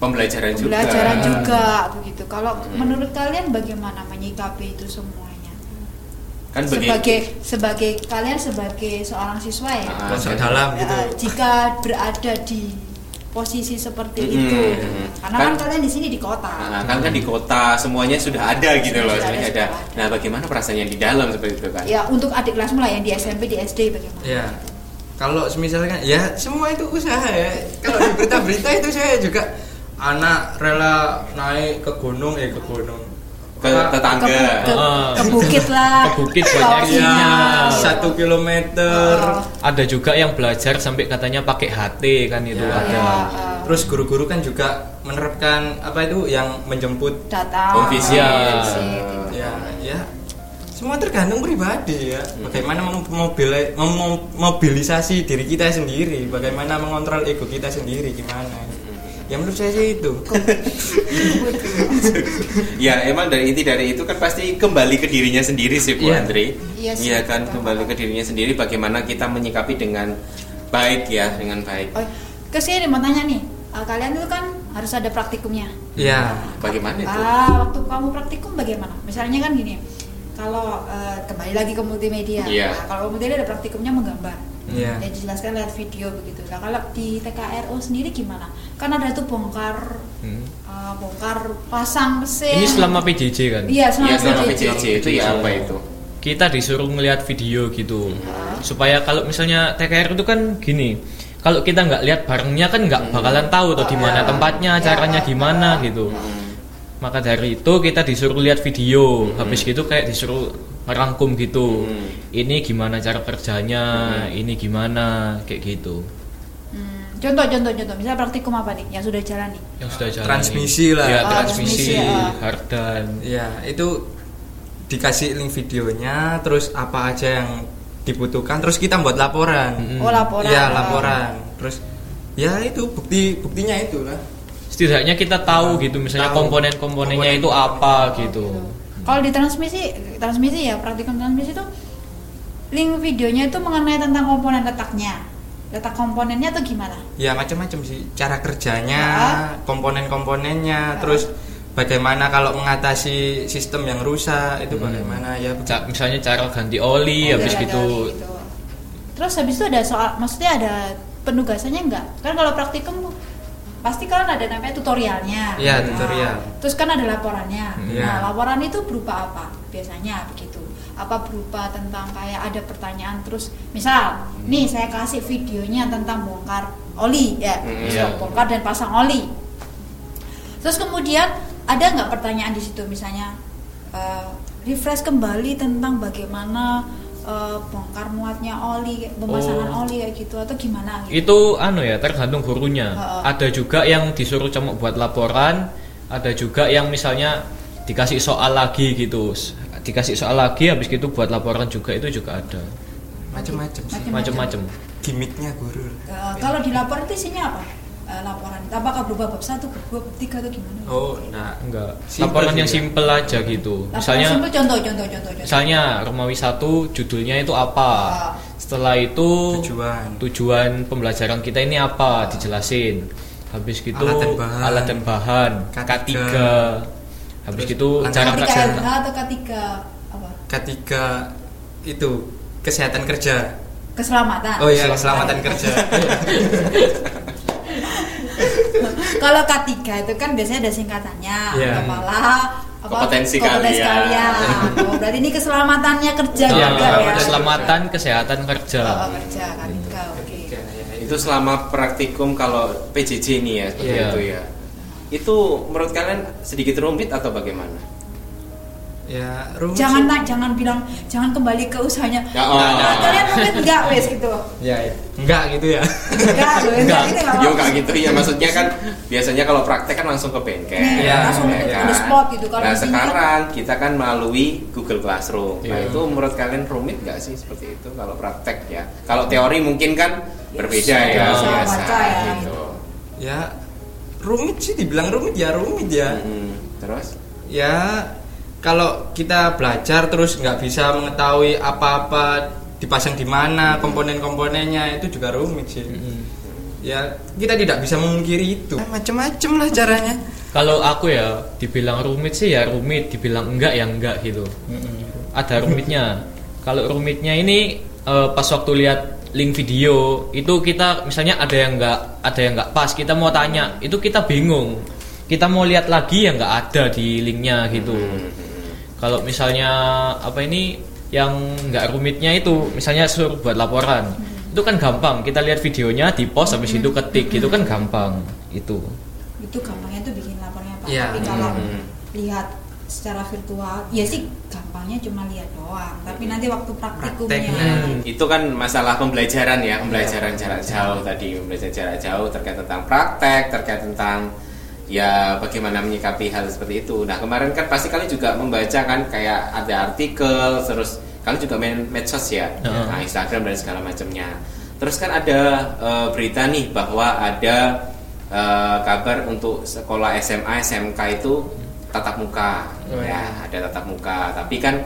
pembelajaran, pembelajaran juga. juga begitu. Kalau Hmm. menurut kalian bagaimana menyikapi itu semuanya? Kan begitu. Sebagai sebagai kalian sebagai seorang siswa ya, Ah, saya- dalam eh, gitu. jika berada di posisi seperti Mm-mm. itu, karena kan, Kan- kalian di sini di kota. Nah, kan kan di kota semuanya sudah ada gitu Sudah loh, ada, semuanya ada. sudah ada. Nah, bagaimana perasaannya di dalam seperti itu kan? Ya untuk adik kelas mulai yang di SMP di SD bagaimana? Ya. Kalau misalkan ya semua itu usaha ya. Kalau di berita-berita itu saya juga anak rela naik ke gunung eh ke gunung Ke tetangga. Ke, ke, ke bukit lah. Ke bukit ke banyak opsinya. Iya. satu kilometer Oh. Ada juga yang belajar sampai katanya pakai HT kan itu Ya. ada. Ya, eh, terus guru-guru kan juga menerapkan apa itu yang menjemput. Home visit. Ya. ya ya semua tergantung pribadi ya bagaimana memobili- memobilisasi diri kita sendiri bagaimana mengontrol ego kita sendiri gimana ya menurut saya sih itu ya emang dari inti dari itu kan pasti kembali ke dirinya sendiri sih Bu Iya. Andri Iya sih, iya kan betul. kembali ke dirinya sendiri bagaimana kita menyikapi dengan baik ya dengan baik Oh, ke sini mau tanya nih, eh, kalian itu kan harus ada praktikumnya. ya bagaimana itu Ah, waktu kamu praktikum bagaimana? Misalnya kan gini, kalau eh, kembali lagi ke multimedia, Iya. Nah, kalau multimedia ada praktikumnya menggambar. Iya. Ya dijelaskan lewat video begitu. Nah kalau di TKRO sendiri gimana? Kan ada tuh bongkar Hmm. eh, bongkar pasang mesin. Ini selama PJJ kan? Iya selama, Iya selama PJJ. PJJ itu ya apa itu? Kita disuruh ngelihat video gitu. Supaya kalau misalnya TKR itu kan gini, kalau kita nggak lihat barangnya kan nggak bakalan tahu tuh di mana tempatnya, caranya gimana gitu. Maka dari itu kita disuruh lihat video. Habis gitu kayak disuruh merangkum gitu. Hmm. Ini gimana cara kerjanya, ini gimana kayak gitu. Hmm, contoh contoh contoh. Misalnya praktikum apa nih yang sudah jalan nih? Yang sudah jalan. Transmisi lah. Ya, Oh, transmisi, transmisi, ya. hardan. Ya, itu dikasih link videonya, terus apa aja yang dibutuhkan, terus kita buat laporan. Mm-mm. Oh laporan. Ya, laporan. Terus ya itu bukti buktinya itu lah. Setidaknya kita tahu gitu misalnya komponen-komponennya Komponen itu apa gitu. Kalau di transmisi, transmisi ya praktikum transmisi itu link videonya itu mengenai tentang komponen letaknya, letak komponennya atau gimana? Ya macam-macam sih cara kerjanya, Ya. komponen-komponennya, Ya. terus bagaimana kalau mengatasi sistem yang rusak itu bagaimana ya. Ca- misalnya cara ganti oli Oh, habis gitu. gitu. Terus habis itu ada soal, maksudnya ada penugasannya enggak? Kan kalau praktikum pasti kan ada namanya tutorialnya. Iya, Nah, tutorial. terus kan ada laporannya. Iya. Nah, laporan itu berupa apa? Biasanya begitu. Apa berupa tentang kayak ada pertanyaan terus, misal, nih saya kasih videonya tentang bongkar oli ya, Hmm, iya. bongkar dan pasang oli. Terus kemudian ada nggak pertanyaan di situ misalnya eh, refresh kembali tentang bagaimana eh, bongkar muatnya oli, pemasangan Oh. oli kayak gitu atau gimana gitu? Itu anu ya tergantung gurunya. Heeh. Ada juga yang disuruh cuma buat laporan, ada juga yang misalnya dikasih soal lagi gitu. Dikasih soal lagi habis gitu buat laporan juga itu juga ada. Macam-macam Macam-macam. Gimiknya guru. Eh, kalau di laporan itu isinya apa? Eh, laporan itu apakah berupa bab satu, bab dua, bab tiga atau gimana? Oh, enggak. Enggak. Simple laporan sih yang ya. simple aja gitu. Laporan Misalnya simpel, contoh, contoh, contoh, contoh. misalnya Romawi 1 judulnya itu apa? Ah. Setelah itu Tujuan. tujuan pembelajaran kita ini apa dijelasin. Habis gitu Alat dan bahan. alat dan bahan, K3. K3. Habis Terus gitu cara K3 kerja. Atau K3 apa? Ketiga itu kesehatan kerja. Keselamatan. Oh iya, keselamatan kerja. Kalau K3 itu kan biasanya ada singkatannya, Iya. kepala apa, Kompetensi kompetensi kalian. kalian. Oh, berarti ini keselamatannya kerja Iya, juga ya. keselamatan kesehatan kerja. Oh, kerja K3, oke. Ya, ya, Itu selama praktikum kalau PJJ ini ya seperti Iya. itu ya. Itu menurut kalian sedikit rumit atau bagaimana? Ya, rumit Jangan nak, jangan bilang, jangan kembali ke usahanya. Ya, oh. Nah, kalian rumit enggak wes gitu. Ya, ya. Enggak gitu ya. Enggak, loh, enggak gitu enggak apa-apa. kayak gitu ya maksudnya kan biasanya kalau praktek kan langsung ke bengkel. Iya, langsung ya on the spot gitu. Kalau nah kan- sekarang kita kan melalui Google Classroom. Nah Iya. itu menurut kalian rumit nggak sih seperti itu kalau praktek ya? Kalau teori mungkin kan berbeda ya bisa biasa baca ya. gitu. Ya, rumit sih dibilang rumit ya rumit ya. Mm, Terus? Ya, kalau kita belajar terus nggak bisa mengetahui apa-apa dipasang di mana komponen-komponennya itu juga rumit sih. Ya, kita tidak bisa memungkiri itu. Macam-macam lah caranya. Kalau aku ya dibilang rumit sih ya rumit, dibilang enggak ya enggak gitu. Ada rumitnya. Kalau rumitnya ini eh, pas waktu lihat link video itu kita misalnya ada yang enggak ada yang enggak pas kita mau tanya itu kita bingung. Kita mau lihat lagi ya enggak ada di linknya gitu. Kalau misalnya apa ini yang enggak rumitnya itu misalnya suruh buat laporan itu kan gampang kita lihat videonya di post habis itu ketik gitu kan gampang itu Itu gampangnya tuh bikin laporannya Pak. Iya. Tapi kalau Hmm. lihat secara virtual, ya sih gampangnya cuma lihat doang. Tapi nanti waktu praktikumnya Prakteknya. Hmm, itu kan masalah pembelajaran ya, pembelajaran jarak jauh tadi, pembelajaran jarak jauh terkait tentang praktek, terkait tentang ya bagaimana menyikapi hal seperti itu. Nah kemarin kan pasti kalian juga membaca kan kayak ada artikel, terus kalian juga main medsos ya, Heeh. nah, Instagram dan segala macamnya. Terus kan ada eh, berita nih bahwa ada eh, kabar untuk sekolah SMA, SMK itu tatap muka, Oh, ya ada tatap muka. Tapi kan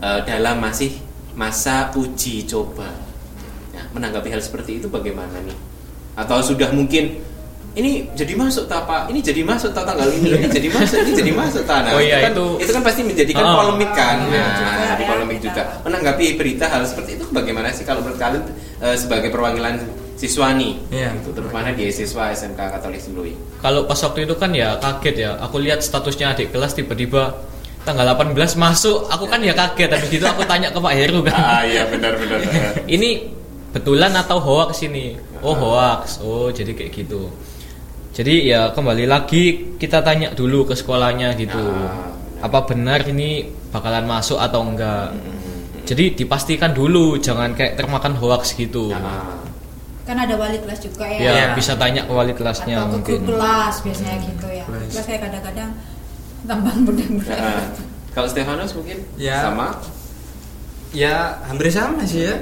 eh, dalam masih masa uji coba. Nah, menanggapi hal seperti itu bagaimana nih? Atau sudah mungkin ini jadi masuk tak Pak? Ini jadi masuk tak tanggal ini? Ini jadi masuk, ini jadi masuk tak? Nah, Oh iya, kan, itu- itu kan pasti menjadikan Ah. polemik kan. Iya, Nah, juga jadi ya. polemik juga menanggapi berita hal seperti itu bagaimana sih kalau menurut kalian eh, sebagai perwakilan siswani Iya. gitu, terutama di siswa SMK Katolik Sinlui Kalau pas waktu itu kan ya kaget ya. Aku lihat statusnya adik kelas tiba-tiba tanggal 18 masuk. Aku kan ya kaget. Habis itu aku tanya ke Pak Heru kan. ah iya benar benar ini betulan atau hoax ini? Oh hoax. Oh jadi kayak gitu. Jadi ya kembali lagi kita tanya dulu ke sekolahnya gitu. Ah, benar. Apa benar ini bakalan masuk atau enggak? Jadi dipastikan dulu, jangan kayak termakan hoax gitu. Ah, kan ada wali kelas juga ya, Ya Iya. bisa tanya ke wali kelasnya atau ke mungkin. grup kelas biasanya gitu ya Kelas. kelas kayak kadang-kadang gampang bener-bener ah. kalau Stefanus mungkin Ya. sama ya hampir sama sih ya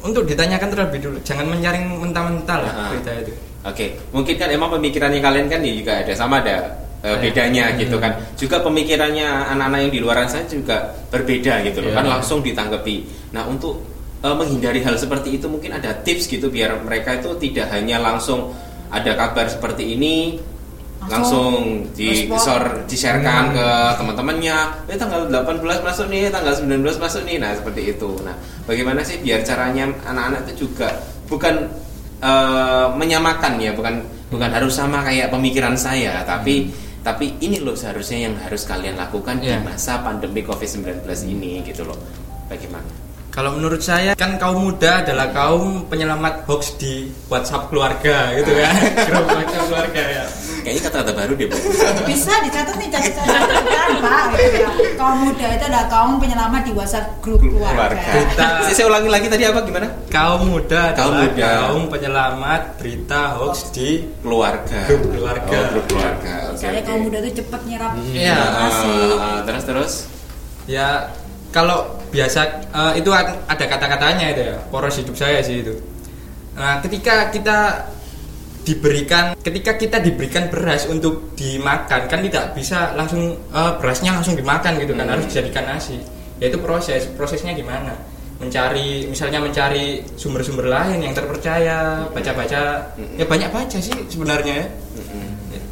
untuk ditanyakan terlebih dulu jangan menyaring mentah-mentah lah Ah. berita itu Oke, mungkin kan emang pemikirannya kalian kan ya juga ada sama ada Ada. bedanya Hmm. gitu kan. Juga pemikirannya anak-anak yang di luaran sana juga berbeda gitu loh Iya. kan langsung ditanggapi. Nah untuk eh, menghindari hal seperti itu mungkin ada tips gitu biar mereka itu tidak hanya langsung ada kabar seperti ini langsung Langsung di respon. share di-sharekan ke teman-temannya eh tanggal 18 masuk nih tanggal 19 masuk nih nah seperti itu nah bagaimana sih biar caranya anak-anak itu juga bukan eh, menyamakan ya bukan bukan harus sama kayak pemikiran saya tapi tapi ini loh seharusnya yang harus kalian lakukan di Iya. masa pandemi COVID-19 ini gitu loh. Bagaimana? Kalau menurut saya kan kaum muda adalah kaum penyelamat hoax di WhatsApp keluarga gitu kan? Grup WhatsApp keluarga ya kayaknya kata-kata baru deh Bu. bisa dicatat nih catat catatan pak gitu ya kaum muda itu adalah kaum penyelamat di WhatsApp grup keluarga Kita- saya ulangi lagi tadi apa gimana kaum muda Kaum adalah muda. kaum penyelamat berita hoax di keluarga Grup keluarga. oh, grup keluarga soalnya oke. kaum muda itu cepet nyerap Iya. informasi Ah, ah, terus terus ya kalau biasa eh, itu ad- ada kata-katanya itu ya poros hidup saya sih itu nah ketika kita diberikan ketika kita diberikan beras untuk dimakan kan tidak bisa langsung eh, berasnya langsung dimakan gitu kan Hmm. harus dijadikan nasi ya itu proses prosesnya gimana mencari misalnya mencari sumber-sumber lain yang terpercaya baca-baca Hmm. ya banyak baca sih sebenarnya ya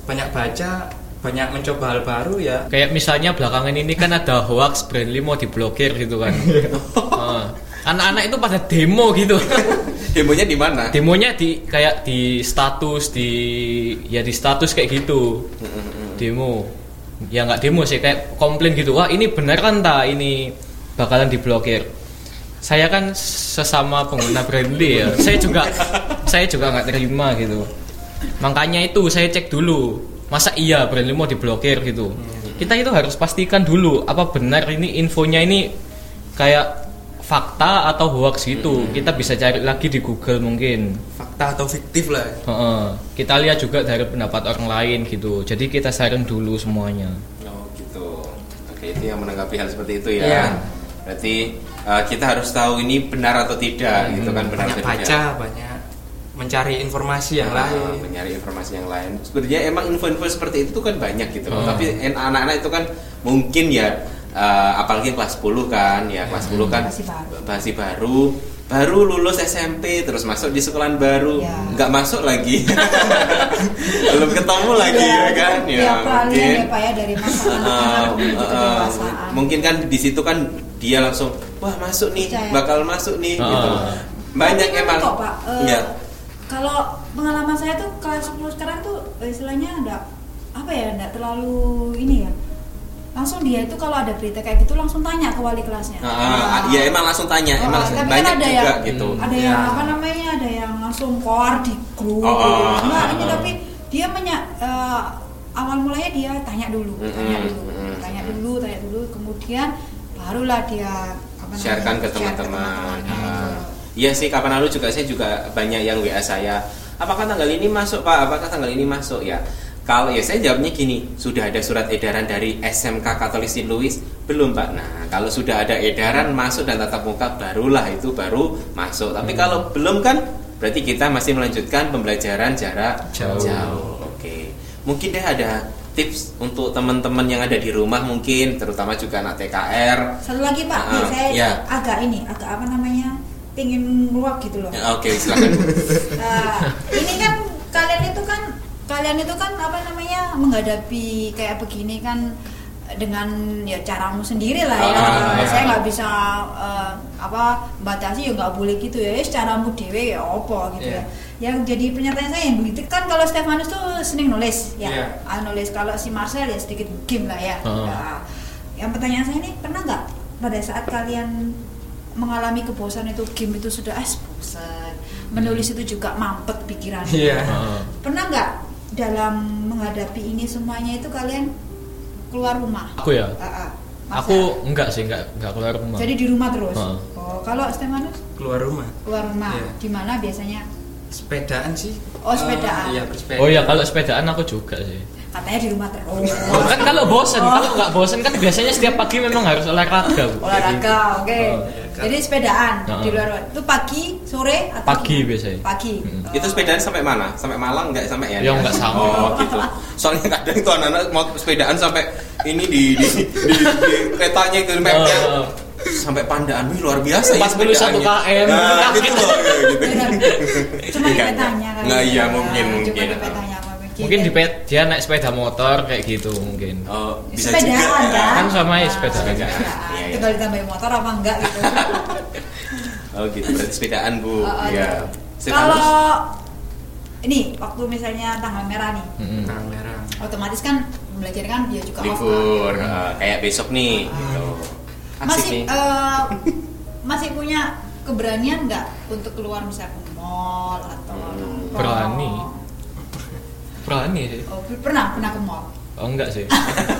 banyak baca banyak mencoba hal baru ya Kayak misalnya belakangan ini kan ada hoax Brandly mau diblokir gitu kan. Heeh. Anak-anak itu pada demo gitu. demonya di mana Demonya di kayak di status di ya di status kayak gitu. Demo. Ya nggak demo sih kayak komplain gitu. Wah, ini benar kan ta ini bakalan diblokir. Saya kan sesama pengguna Brandly ya. Saya juga saya juga nggak terima gitu. Makanya itu saya cek dulu. Masa iya Brandly mau diblokir gitu. Kita itu harus pastikan dulu apa benar ini infonya ini kayak fakta atau hoax gitu. Kita bisa cari lagi di Google mungkin. fakta atau fiktif lah Heeh. Kita lihat juga dari pendapat orang lain gitu. Jadi kita saring dulu semuanya. Oh gitu. Oke itu yang menanggapi hal seperti itu ya. Iya. Berarti uh, kita harus tahu ini benar atau tidak gitu kan benar banyak atau baca tidak. banyak mencari informasi yang Ah, lain mencari informasi yang lain. Sebenarnya emang info-info seperti itu kan banyak gitu loh. Hmm. Tapi anak-anak itu kan mungkin ya uh, apalagi kelas 10 kan ya kelas 10 kan Masih baru. masih baru. Baru lulus SMP terus masuk di sekolahan baru. Ya. nggak masuk lagi. Belum ketemu lagi Iya, ya kan? ya ya, mungkin ya pak ya dari masa Uh, uh, uh, mungkin kan di situ kan dia langsung wah masuk nih Percaya. bakal masuk nih Ah. gitu. Banyak Tapi emang. kok pak eh, ya kalau pengalaman saya tuh kelas 10 sekarang tuh istilahnya enggak apa ya enggak terlalu ini ya langsung dia itu kalau ada berita kayak gitu langsung tanya ke wali kelasnya Ah, ah, ya emang langsung tanya Oh, emang langsung- tapi kan banyak ada juga yang- gitu ada Ya. yang apa namanya ada yang langsung keluar di grup Oh, gitu. oh, Enggak, oh, ini oh. tapi dia menya eh, awal mulanya dia tanya dulu Mm-mm, tanya dulu tanya dulu tanya dulu kemudian barulah dia apa namanya, sharekan ke teman-teman Ah. Iya sih kapan lalu juga saya juga banyak yang WA saya apakah tanggal ini masuk pak apakah tanggal ini masuk ya kalau ya saya jawabnya gini sudah ada surat edaran dari SMK Katolik St. Louis belum pak nah kalau sudah ada edaran masuk dan tatap muka barulah itu baru masuk tapi Hmm. kalau belum kan berarti kita masih melanjutkan pembelajaran jarak Jauh. oke mungkin deh ada tips untuk teman-teman yang ada di rumah mungkin terutama juga anak TKR satu lagi pak Ah, nih, saya ya. agak ini agak apa namanya pingin ngeluak gitu loh Ya, Oke, silakan. Bu. Nah, ini kan kalian itu kan kalian itu kan apa namanya menghadapi kayak begini kan dengan ya caramu sendiri lah ya. Ah, saya ya. nggak bisa eh, apa batasi ya nggak boleh gitu ya. Wis caramu dewe ya apa gitu Iya. ya. Yang jadi pernyataan saya yang begitu kan kalau Stefanus tuh seneng nulis ya. Iya. Ah, nulis kalau si Marcel ya sedikit game lah ya. Nah, yang pertanyaan saya ini pernah nggak pada saat kalian mengalami kebosanan itu game itu sudah ah bosan menulis itu juga mampet pikirannya Iya. Heeh. pernah nggak dalam menghadapi ini semuanya itu kalian keluar rumah Aku ya. Ah, ah. Masa? Aku enggak sih, enggak enggak keluar rumah. jadi di rumah terus Ah. oh kalau Stefanus keluar rumah keluar rumah Iya. di mana biasanya sepedaan sih Oh, sepedaan. Eh, iya bersepeda Oh ya kalau sepedaan aku juga sih. katanya di rumah terus Oh, kan kalau bosen, Oh. kalau nggak bosen kan biasanya setiap pagi memang harus olahraga. Bu. olahraga oke Oh, iya, kan. Jadi sepedaan Ah. di luar itu pagi sore atau Pagi gimana? biasanya. pagi Mm. Oh. Itu sepedaan sampai mana? Sampai Malang nggak sampai ya? Ya, nggak sampai. Oh gitu. Soalnya kadang itu anak-anak mau sepedaan sampai ini di di, di, di petanya ke mapnya Oh. sampai pandaan wih luar biasa 41 ya sepedaannya. km. Nah, gitu loh gitu. Cuma di Nggak, petanya kan nggak, iya Ya, mungkin cuma mungkin. Mungkin di pet dia naik sepeda motor kayak gitu mungkin. Oh, bisa sepedaan juga. kan Kan sama ya Nah, sepedaan. sepedaan. Iya, iya. tinggal ditambahin motor apa enggak gitu Oh gitu berarti sepedaan bu. Oh, oh, Iya. gitu. kalau ini waktu misalnya tanggal merah nih Mm-mm. Terang merah otomatis kan belajar kan dia juga off libur kan. eh, kayak besok nih gitu. Asik masih nih. eh, masih punya keberanian nggak untuk keluar misalnya ke mall atau Hmm, berani. Berani sih. oh, pernah pernah ke mall Oh enggak sih.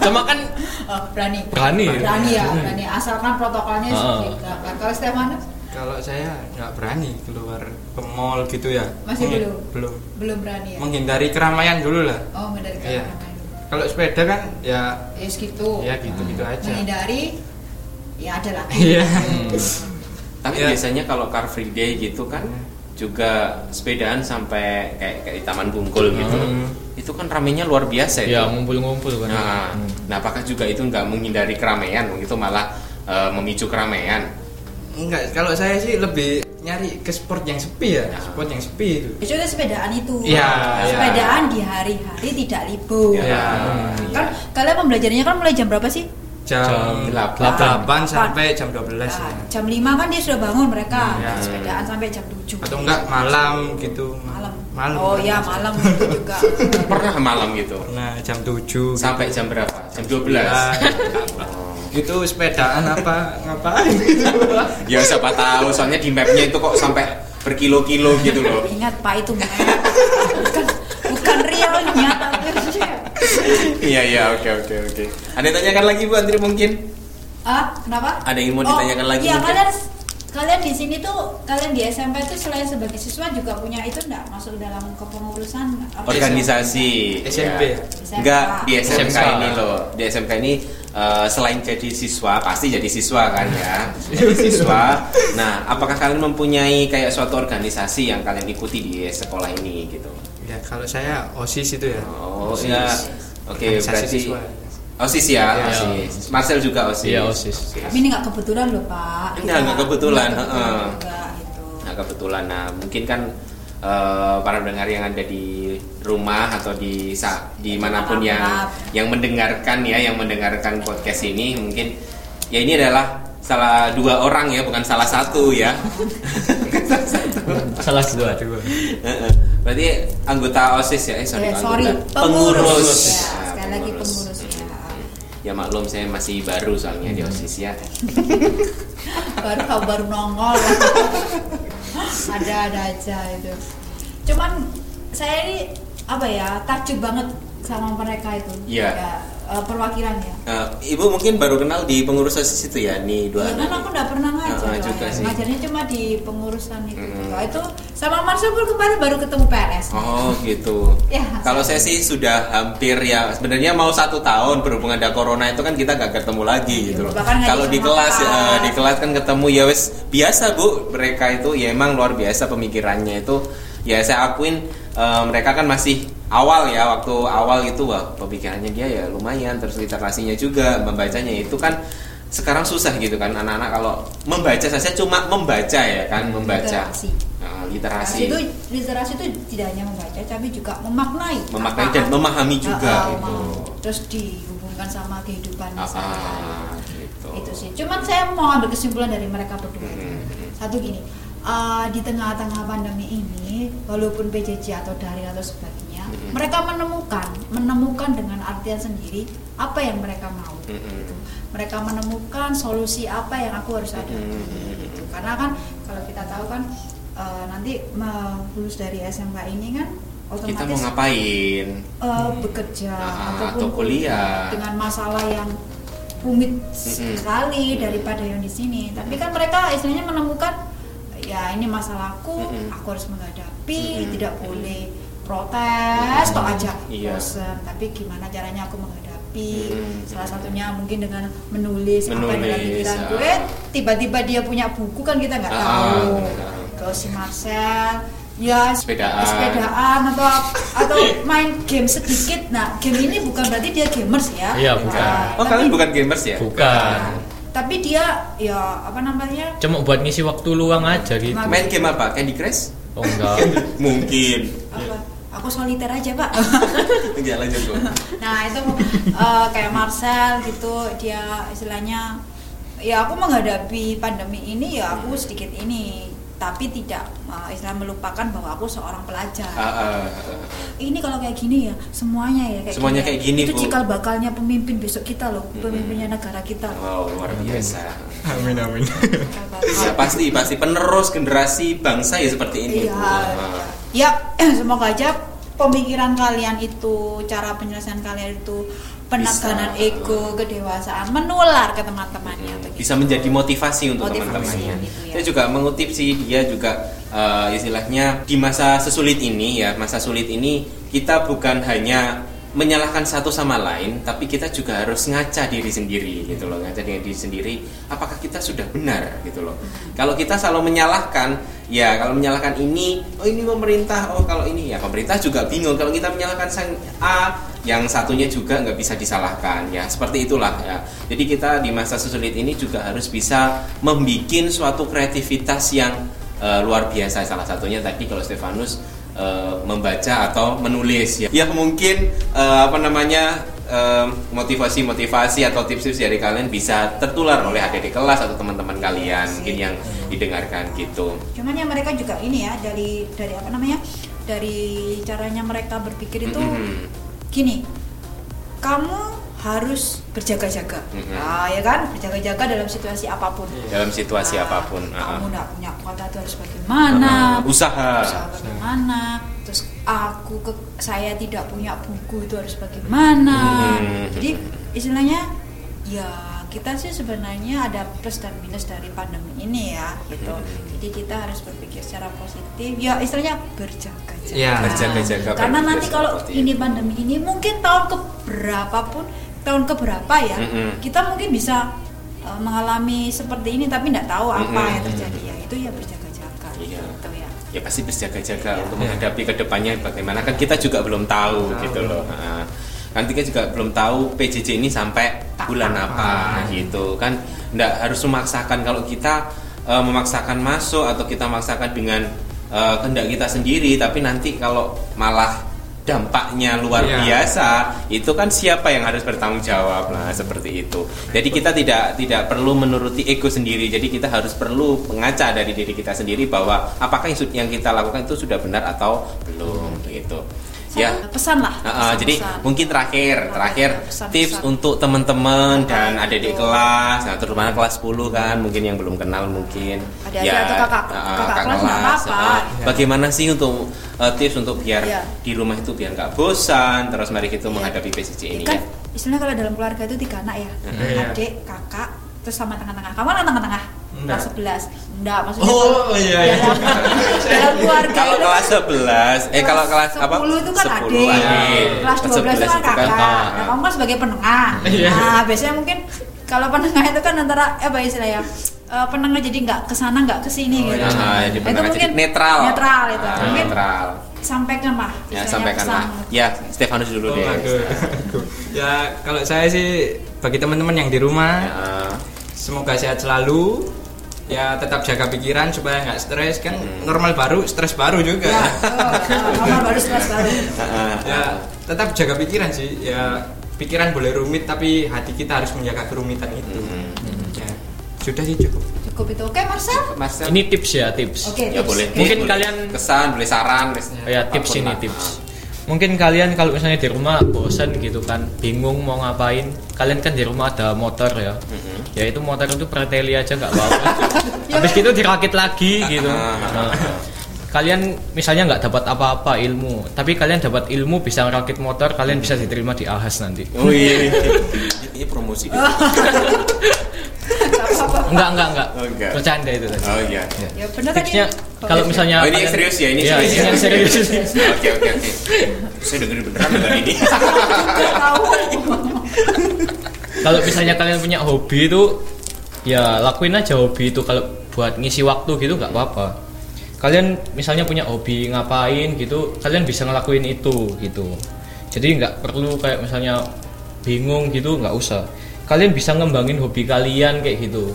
Cuma kan Oh, berani Berani. berani ya berani asalkan protokolnya Ah. sedikit Nah, kalau Stefanus kalau saya nggak berani keluar ke mall gitu ya Masih Mungkin- belum? belum belum berani ya menghindari keramaian dulu lah oh dari Iya. kamar kalau sepeda kan ya ya segitu ya gitu gitu aja menghindari ya ada lagi Iya. Tapi Ya. biasanya kalau Car Free Day gitu kan Hmm. Juga sepedaan sampai kayak kayak di Taman Bungkul gitu. Hmm. Itu kan ramenya luar biasa ya ngumpul-ngumpul kan. Nah, Hmm. nah, apakah juga itu nggak menghindari keramaian, itu malah eh, memicu keramaian? enggak kalau saya sih lebih nyari ke sport yang sepi ya Ya. sport yang sepi itu itu kan sepedaan itu iya. sepedaan di hari-hari tidak libur Iya. kan kalian pembelajarannya kan mulai jam berapa sih jam Jam 8, delapan. sampai jam 12 Nah, ya. jam 5 kan dia sudah bangun mereka Iya. sepedaan sampai jam 7 atau enggak malam gitu malam malam oh kan. ya malam itu juga Pernah malam gitu. nah jam 7 Sampai jam berapa? Jam 12. Ya, itu sepedaan apa ngapain ya siapa tahu soalnya di mapnya itu kok sampai berkilo-kilo gitu loh. ingat pak itu map bukan bukan realnya tapi Iya iya oke oke oke. Ada yang tanyakan lagi Bu Andri mungkin? ah kenapa Ada yang mau ditanyakan lagi iya mungkin? kalian kalian di sini tuh kalian di SMP tuh selain sebagai siswa juga punya itu enggak masuk dalam kepengurusan organisasi SMP ya. SMK. enggak di SMK, SMK. ini loh di SMK ini eh, selain jadi siswa pasti jadi siswa kan ya jadi siswa nah apakah kalian mempunyai kayak suatu organisasi yang kalian ikuti di sekolah ini gitu ya kalau saya osis itu ya oh OSIS. ya oke Organisasi berarti siswa. osis ya Iya. osis Marcel juga osis Iya, OSIS. Tapi ini nggak kebetulan loh pak Enggak, nggak kebetulan, Nggak juga, gitu. Nah kebetulan, nah mungkin kan eh, para pendengar yang ada di rumah atau di sa- di mana pun yang Mana pun. yang mendengarkan ya, yang mendengarkan podcast ini mungkin ya ini adalah salah dua orang ya, bukan salah satu ya. Salah satu. Salah dua. Heeh. Berarti anggota osis ya, eh sorry, Eh, sorry anggota pengurus, Ya, sekali lagi pengurus ya Ya maklum saya masih baru soalnya di osis ya. baru kau baru nongol ada ada aja itu cuman saya ini apa ya takjub banget sama mereka itu Iya. Ya, eh, perwakilannya Eh, Ibu mungkin baru kenal di pengurus osis itu ya, nih dua ya kan aku udah pernah ngajar Ah, lah juga ya. sih. ngajarnya cuma di pengurusan itu Mm. Wah, itu sama Marcel pun kemarin baru ketemu PNS Oh gitu. Ya, Kalau saya sih sudah hampir ya sebenarnya mau satu tahun berhubungan ada corona itu kan kita gak ketemu lagi Iya, gitu loh. Kalau di kelas eh, di kelas kan ketemu ya wes biasa bu mereka itu ya emang luar biasa pemikirannya itu ya saya akuin eh, mereka kan masih awal ya waktu awal itu wah pemikirannya dia ya lumayan terus literasinya juga membacanya itu kan sekarang susah gitu kan anak-anak kalau membaca saja cuma membaca ya kan membaca Literasi. Nah, literasi literasi itu literasi itu tidak hanya membaca tapi juga memaknai Memaknai apa- dan memahami juga ah, gitu. terus dihubungkan sama kehidupan sehari-hari. ah, gitu. itu sih cuman saya mau ambil kesimpulan dari mereka berdua itu. Hmm. satu gini uh, di tengah-tengah pandemi ini walaupun PJJ atau daring atau sebagainya Hmm. mereka menemukan menemukan dengan artian sendiri apa yang mereka mau Hmm. gitu. mereka menemukan solusi apa yang aku harus hadapi Hmm. gitu. karena kan kalau kita tahu kan uh, nanti lulus dari SMK ini kan otomatis Kita mau ngapain? uh, bekerja Ah, ataupun atau kuliah. dengan masalah yang rumit Mm-mm. sekali daripada yang di sini. Tapi kan mereka istilahnya menemukan ya ini masalahku, Mm-mm. aku harus menghadapi, Mm-mm. tidak boleh protes toh aja Iya. bosen. Tapi gimana caranya aku menghadapi? Mm-mm. Salah satunya mungkin dengan menulis, apa yang dalam Menulis, pikiran ah. gue. Tiba-tiba dia punya buku kan kita nggak Ah, tahu. Kalau si Marcel ya Sepedaan. sepedaan atau atau main game sedikit nah game ini bukan berarti dia gamers ya Iya, bukan. Nah, Oh, tapi, kalian bukan gamers ya? Bukan. Tapi dia ya apa namanya Cuma buat ngisi waktu luang aja gitu. Ma- Main game apa? Candy Crush? Oh enggak. Mungkin. apa aku soliter aja pak Enggak lanjut Bu. nah itu eh, kayak Marcel gitu dia istilahnya ya aku menghadapi pandemi ini ya aku sedikit ini tapi tidak eh, istilah melupakan bahwa aku seorang pelajar Ah, ah, ah. ini kalau kayak gini ya semuanya ya kayak Semuanya ya. kayak gini, itu Bu. cikal bakalnya pemimpin besok kita loh pemimpinnya negara kita Wow, luar biasa. Amin amin. Bakal. Ya pasti pasti penerus generasi bangsa ya seperti ini. iya ya semoga aja pemikiran kalian itu cara penyelesaian kalian itu penekanan Bisa. ego kedewasaan menular ke teman-temannya begitu. bisa menjadi motivasi untuk teman-temannya. gitu ya. Saya juga mengutip sih dia juga eh, istilahnya di masa sesulit ini ya masa sulit ini kita bukan hanya menyalahkan satu sama lain, tapi kita juga harus ngaca diri sendiri gitu loh, ngaca dengan diri sendiri. Apakah kita sudah benar gitu loh? Kalau kita selalu menyalahkan, ya kalau menyalahkan ini, oh ini pemerintah, oh kalau ini ya pemerintah juga bingung. Kalau kita menyalahkan sang A, yang satunya juga nggak bisa disalahkan ya. Seperti itulah ya. Jadi kita di masa sesulit ini juga harus bisa membuat suatu kreativitas yang eh, luar biasa. Salah satunya tadi kalau Stefanus eh, membaca atau menulis ya. Ya mungkin eh, apa namanya motivasi-motivasi atau tips-tips dari kalian bisa tertular oleh adik-adik kelas atau teman-teman kalian mungkin yang didengarkan gitu. Cuman ya mereka juga ini ya dari dari apa namanya dari caranya mereka berpikir itu Mhm. Gini kamu harus berjaga-jaga Mhm. ah ya kan berjaga-jaga dalam situasi apa pun dalam situasi Ah, apa pun kamu ah. tidak punya kuota itu harus bagaimana Ah, usaha. usaha bagaimana terus aku ke saya tidak punya buku itu harus bagaimana Hmm. jadi istilahnya ya kita sih sebenarnya ada plus dan minus dari pandemi ini ya gitu Hmm. jadi kita harus berpikir secara positif ya istilahnya berjaga-jaga Ya. Berjaga-jaga, karena nanti kalau ini pandemi ini mungkin tahun keberapa pun tahun keberapa ya Mm-mm. kita mungkin bisa uh, mengalami seperti ini tapi tidak tahu apa Mm-mm. yang terjadi ya itu ya berjaga-jaga Iya. gitu ya ya pasti berjaga-jaga Iya. untuk menghadapi ke depannya bagaimana kan kita juga belum tahu gitu loh Nah, nanti kita juga belum tahu PJJ ini sampai bulan apa. gitu. Kan nggak harus memaksakan kalau kita eh, memaksakan masuk atau kita memaksakan dengan eh, kehendak kita sendiri. Tapi nanti kalau malah dampaknya luar Iya. biasa itu kan siapa yang harus bertanggung jawab? Nah seperti itu. Jadi kita tidak tidak perlu menuruti ego sendiri. Jadi kita harus perlu mengaca dari diri kita sendiri bahwa apakah yang kita lakukan itu sudah benar atau belum begitu ya pesan lah Uh, uh, jadi mungkin terakhir terakhir Pesan-pesan. tips untuk teman-teman dan adik-adik itu. kelas nah terutama kelas 10 kan mungkin yang belum kenal mungkin Adik-adik atau kakak- uh, uh, kakak kelas nggak apa-apa. uh, bagaimana sih untuk uh, tips untuk biar Iya. di rumah itu biar nggak bosan terus mari kita Iya. menghadapi PJJ ini kan ya istilahnya kalau dalam keluarga itu tiga anak ya Iya. adik kakak terus sama tengah-tengah kamu anak tengah-tengah. Kelas 11 enggak maksudnya Oh, kalau iya, iya. dalam, dalam keluarga kalau itu kelas 11 eh kalau kelas apa 10 itu kan 10 adik, adik. kelas 12 itu kan kakak. Nah, kamu kan sebagai penengah. Iya. Nah, biasanya mungkin kalau penengah itu kan antara apa istilahnya? eh, penengah jadi nggak ke sana nggak ke sini Oh, gitu. iya. Nah, jadi itu mungkin netral Netral itu. Ah, mungkin netral sampaikan lah. ya sampaikan lah ya Stefanus dulu Oh, deh aduh. ya kalau saya sih bagi teman-teman yang di rumah Ya, semoga sehat selalu ya tetap jaga pikiran supaya nggak stres kan Hmm. normal baru stres baru juga Ya, oh, normal baru stres baru. ya tetap jaga pikiran sih ya pikiran boleh rumit tapi hati kita harus menjaga kerumitan itu ya. sudah sih cukup Cukup itu. Oke, Marcel. Mas Sel? Ini tips ya, tips. Oke. ya tips. boleh Mungkin boleh kalian- kesan boleh saran boleh Ya, tips ini lah. tips. Mungkin kalian kalau misalnya di rumah bosan gitu kan, bingung mau ngapain. Kalian kan di rumah ada motor ya. Ya itu motor itu preteli aja nggak apa-apa. Habis gitu dirakit lagi gitu. Nah, kalian misalnya nggak dapat apa-apa ilmu, tapi kalian dapat ilmu bisa ngerakit motor, kalian bisa diterima di Ahas nanti. oh iya ini promosi deh. Enggak, enggak, enggak. Oh, enggak. Bercanda itu tadi. oh iya Ya benar Tipsnya tadi. kalau misalnya Oh, ini serius ya? Ini Iya, serius ini ya? serius. oke oke oke saya dengerin beneran dengan ini tahu. kalau misalnya kalian punya hobi itu ya lakuin aja hobi itu kalau buat ngisi waktu gitu nggak apa-apa kalian misalnya punya hobi ngapain gitu kalian bisa ngelakuin itu gitu jadi nggak perlu kayak misalnya bingung gitu nggak usah kalian bisa ngembangin hobi kalian kayak gitu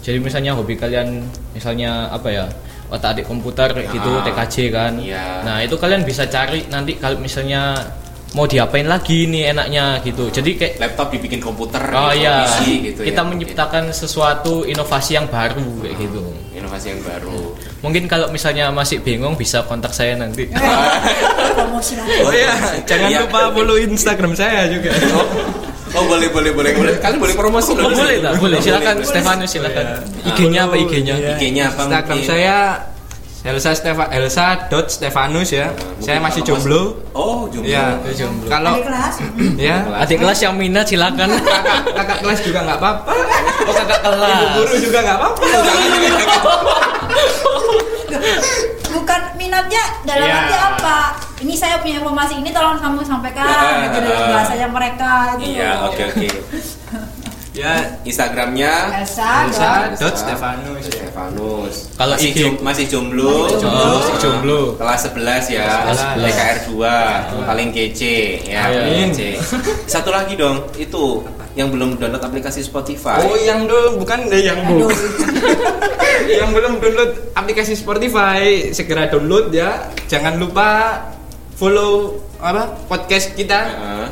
jadi misalnya hobi kalian misalnya apa ya otak adik komputer kayak gitu Ah, TKJ kan iya. nah itu kalian bisa cari nanti kalau misalnya mau diapain lagi nih enaknya gitu jadi kayak laptop dibikin komputer Oh gitu, iya, PC gitu kita ya. menciptakan sesuatu inovasi yang baru kayak gitu. inovasi yang baru Mungkin kalau misalnya masih bingung bisa kontak saya nanti. Promosi lagi. oh ya jangan Iya. lupa follow instagram saya juga oh, boleh boleh boleh boleh kalian boleh promosi Oh, loh boleh tak? Boleh. Silakan boleh. Stefanus silakan. Iya. IG-nya apa IG-nya? Iya. IG-nya apa Instagram mungkin? saya Elsa Stefa Elsa dot Stefanus ya. saya masih jomblo. oh jomblo Ya, jomblo. Kalau Adik kelas. ya Adik kelas yang minat silakan. kakak, kakak kelas juga nggak apa-apa. Oh kakak Ibu kelas. guru juga nggak apa-apa. Bukan minatnya dalam Iya. arti apa? Ini saya punya informasi ini tolong kamu sampaikan Ah, gitu dalam ah. bahasanya mereka gitu. iya oke oke Ya, Instagramnya Elsa, Elsa dot. Stefanus. ya. Stefanus Kalau masih, IG jom- masih jomblo Masih jomblo. Oh, masih jomblo. kelas 11 ya Kelas 11. TKR 2 paling kece ya kece. satu lagi dong itu yang belum download aplikasi Spotify Oh, yang dulu bukan eh, yang bu. yang belum download aplikasi Spotify segera download ya. Jangan lupa follow apa podcast kita Heeh.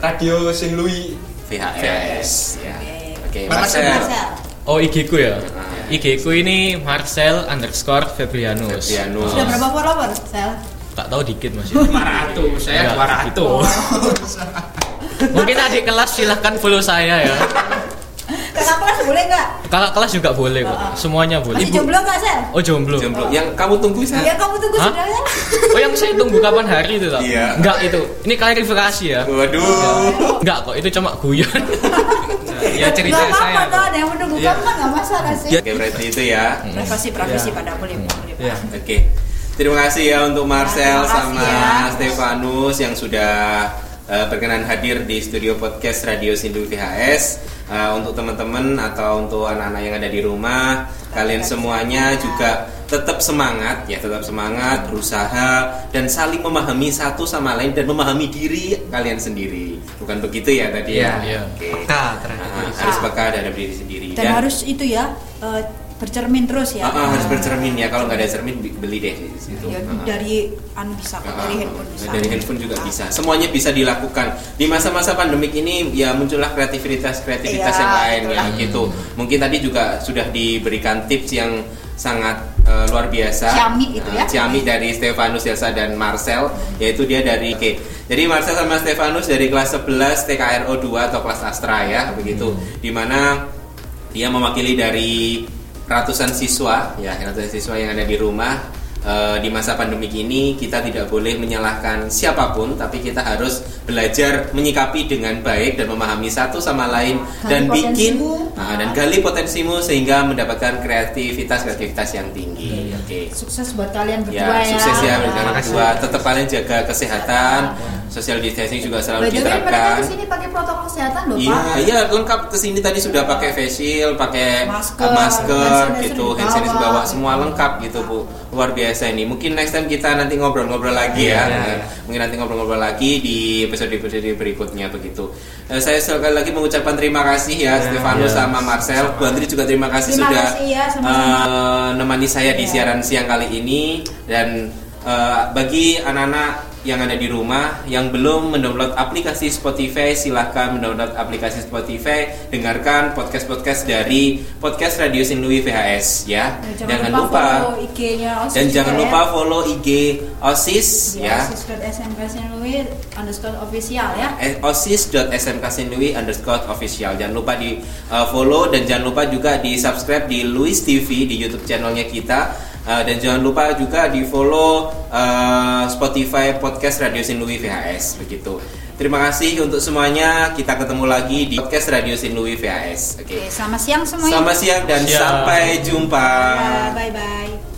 Radio Sinlui. VHS ya oke Marcel. Marcel Marcel. Oh IG ku ya. Ah. IG ku ini Marcel underscore Febrianus. Febrianus. Sudah berapa follower, Sel? Tak tahu dikit masih. 500, saya Ya, 200. Mungkin adik kelas silahkan follow saya ya. Kakak kelas boleh nggak? Kakak kelas juga boleh kok. Semuanya boleh. Masih jomblo nggak, Sel? Oh jomblo. jomblo yang kamu tunggu Ya saya kamu tunggu Hah? sudah ya. Oh yang saya tunggu kapan hari itu tak? Iya. Enggak itu. Ini klarifikasi ya. waduh Enggak kok, itu cuma guyon. ya cerita Nggak apa-apa, saya. tuh, ada yang menunggu Iya. kamu kan nggak masalah sih. oke berarti itu ya Privasi privasi Iya. pada boleh boleh. Ya. Oke. Terima kasih ya untuk Marcel sama ya. Stefanus yang sudah eh, berkenan hadir di studio podcast Radio Sindu VHS. Eh, untuk teman-teman atau untuk anak-anak yang ada di rumah, kalian semuanya juga tetap semangat ya, tetap semangat, berusaha dan saling memahami satu sama lain dan memahami diri kalian sendiri. Bukan begitu ya tadi ya? Iya, iya. Oke. Peka terhadap Nah, diri harus peka terhadap diri sendiri Dan harus itu ya eh, bercermin terus ya. Ah, ah, harus bercermin ya. Kalau nggak ada cermin beli deh di situ. Ya, ah. dari anu bisa kok, dari handphone bisa. dari handphone juga Ah. bisa. Semuanya bisa dilakukan. Di masa-masa pandemik ini ya muncullah kreativitas-kreativitas Iya, yang lain ya gitu. Mungkin tadi juga sudah diberikan tips yang sangat eh, luar biasa. Ciamik itu ya. Ciamik dari Stefanus Elsa dan Marcel yaitu dia dari Oke. Jadi Marcel sama Stefanus dari kelas 11 TKRO 2 atau kelas Astra ya begitu. Di mana dia mewakili dari ratusan siswa ya ratusan siswa yang ada di rumah Eh, di masa pandemik ini kita tidak boleh menyalahkan siapa pun tapi kita harus belajar menyikapi dengan baik dan memahami satu sama lain Gali dan bikin potensimu. ah, dan gali potensimu sehingga mendapatkan kreativitas kreativitas yang tinggi oke Sukses buat kalian berdua ya ya. sukses ya Ya. berikan berdua tetap kalian jaga kesehatan social distancing juga selalu By diterapkan ke sini pakai protokol kesehatan loh Iya, Pak. iya lengkap ke sini tadi sudah pakai face shield, pakai Masker, uh, masker hand gitu, hand sanitizer dibawa, semua lengkap gitu bu. Luar biasa ini. Mungkin next time kita nanti ngobrol-ngobrol lagi ya. Iya, iya. Nah, Mungkin nanti ngobrol-ngobrol lagi di episode-episode berikutnya begitu. Eh, saya sekali lagi mengucapkan terima kasih ya, Iya, Stefanus iya. sama Marcel. Bu Andri juga terima kasih Terima sudah kasih ya, sama-sama. eh, menemani saya di Iya. siaran siang kali ini dan eh, bagi anak-anak yang ada di rumah yang belum mendownload aplikasi Spotify silahkan mendownload aplikasi Spotify. Dengarkan podcast podcast dari podcast Radio Sinlui VHS ya. Dan jangan lupa, IG-nya OSIS dan jangan ya. lupa follow IG OSIS di ya. Sinlui underscore official ya. Eh, underscore official. Jangan lupa di uh, follow dan jangan lupa juga di subscribe di Louis TV di YouTube channelnya kita Uh, dan jangan lupa juga di follow uh, Spotify podcast Radio Sinlui VHS begitu. Terima kasih untuk semuanya. Kita ketemu lagi di podcast Radio Sinlui VHS oke. Oke selamat siang semuanya. Selamat siang dan Siang. sampai jumpa. Bye bye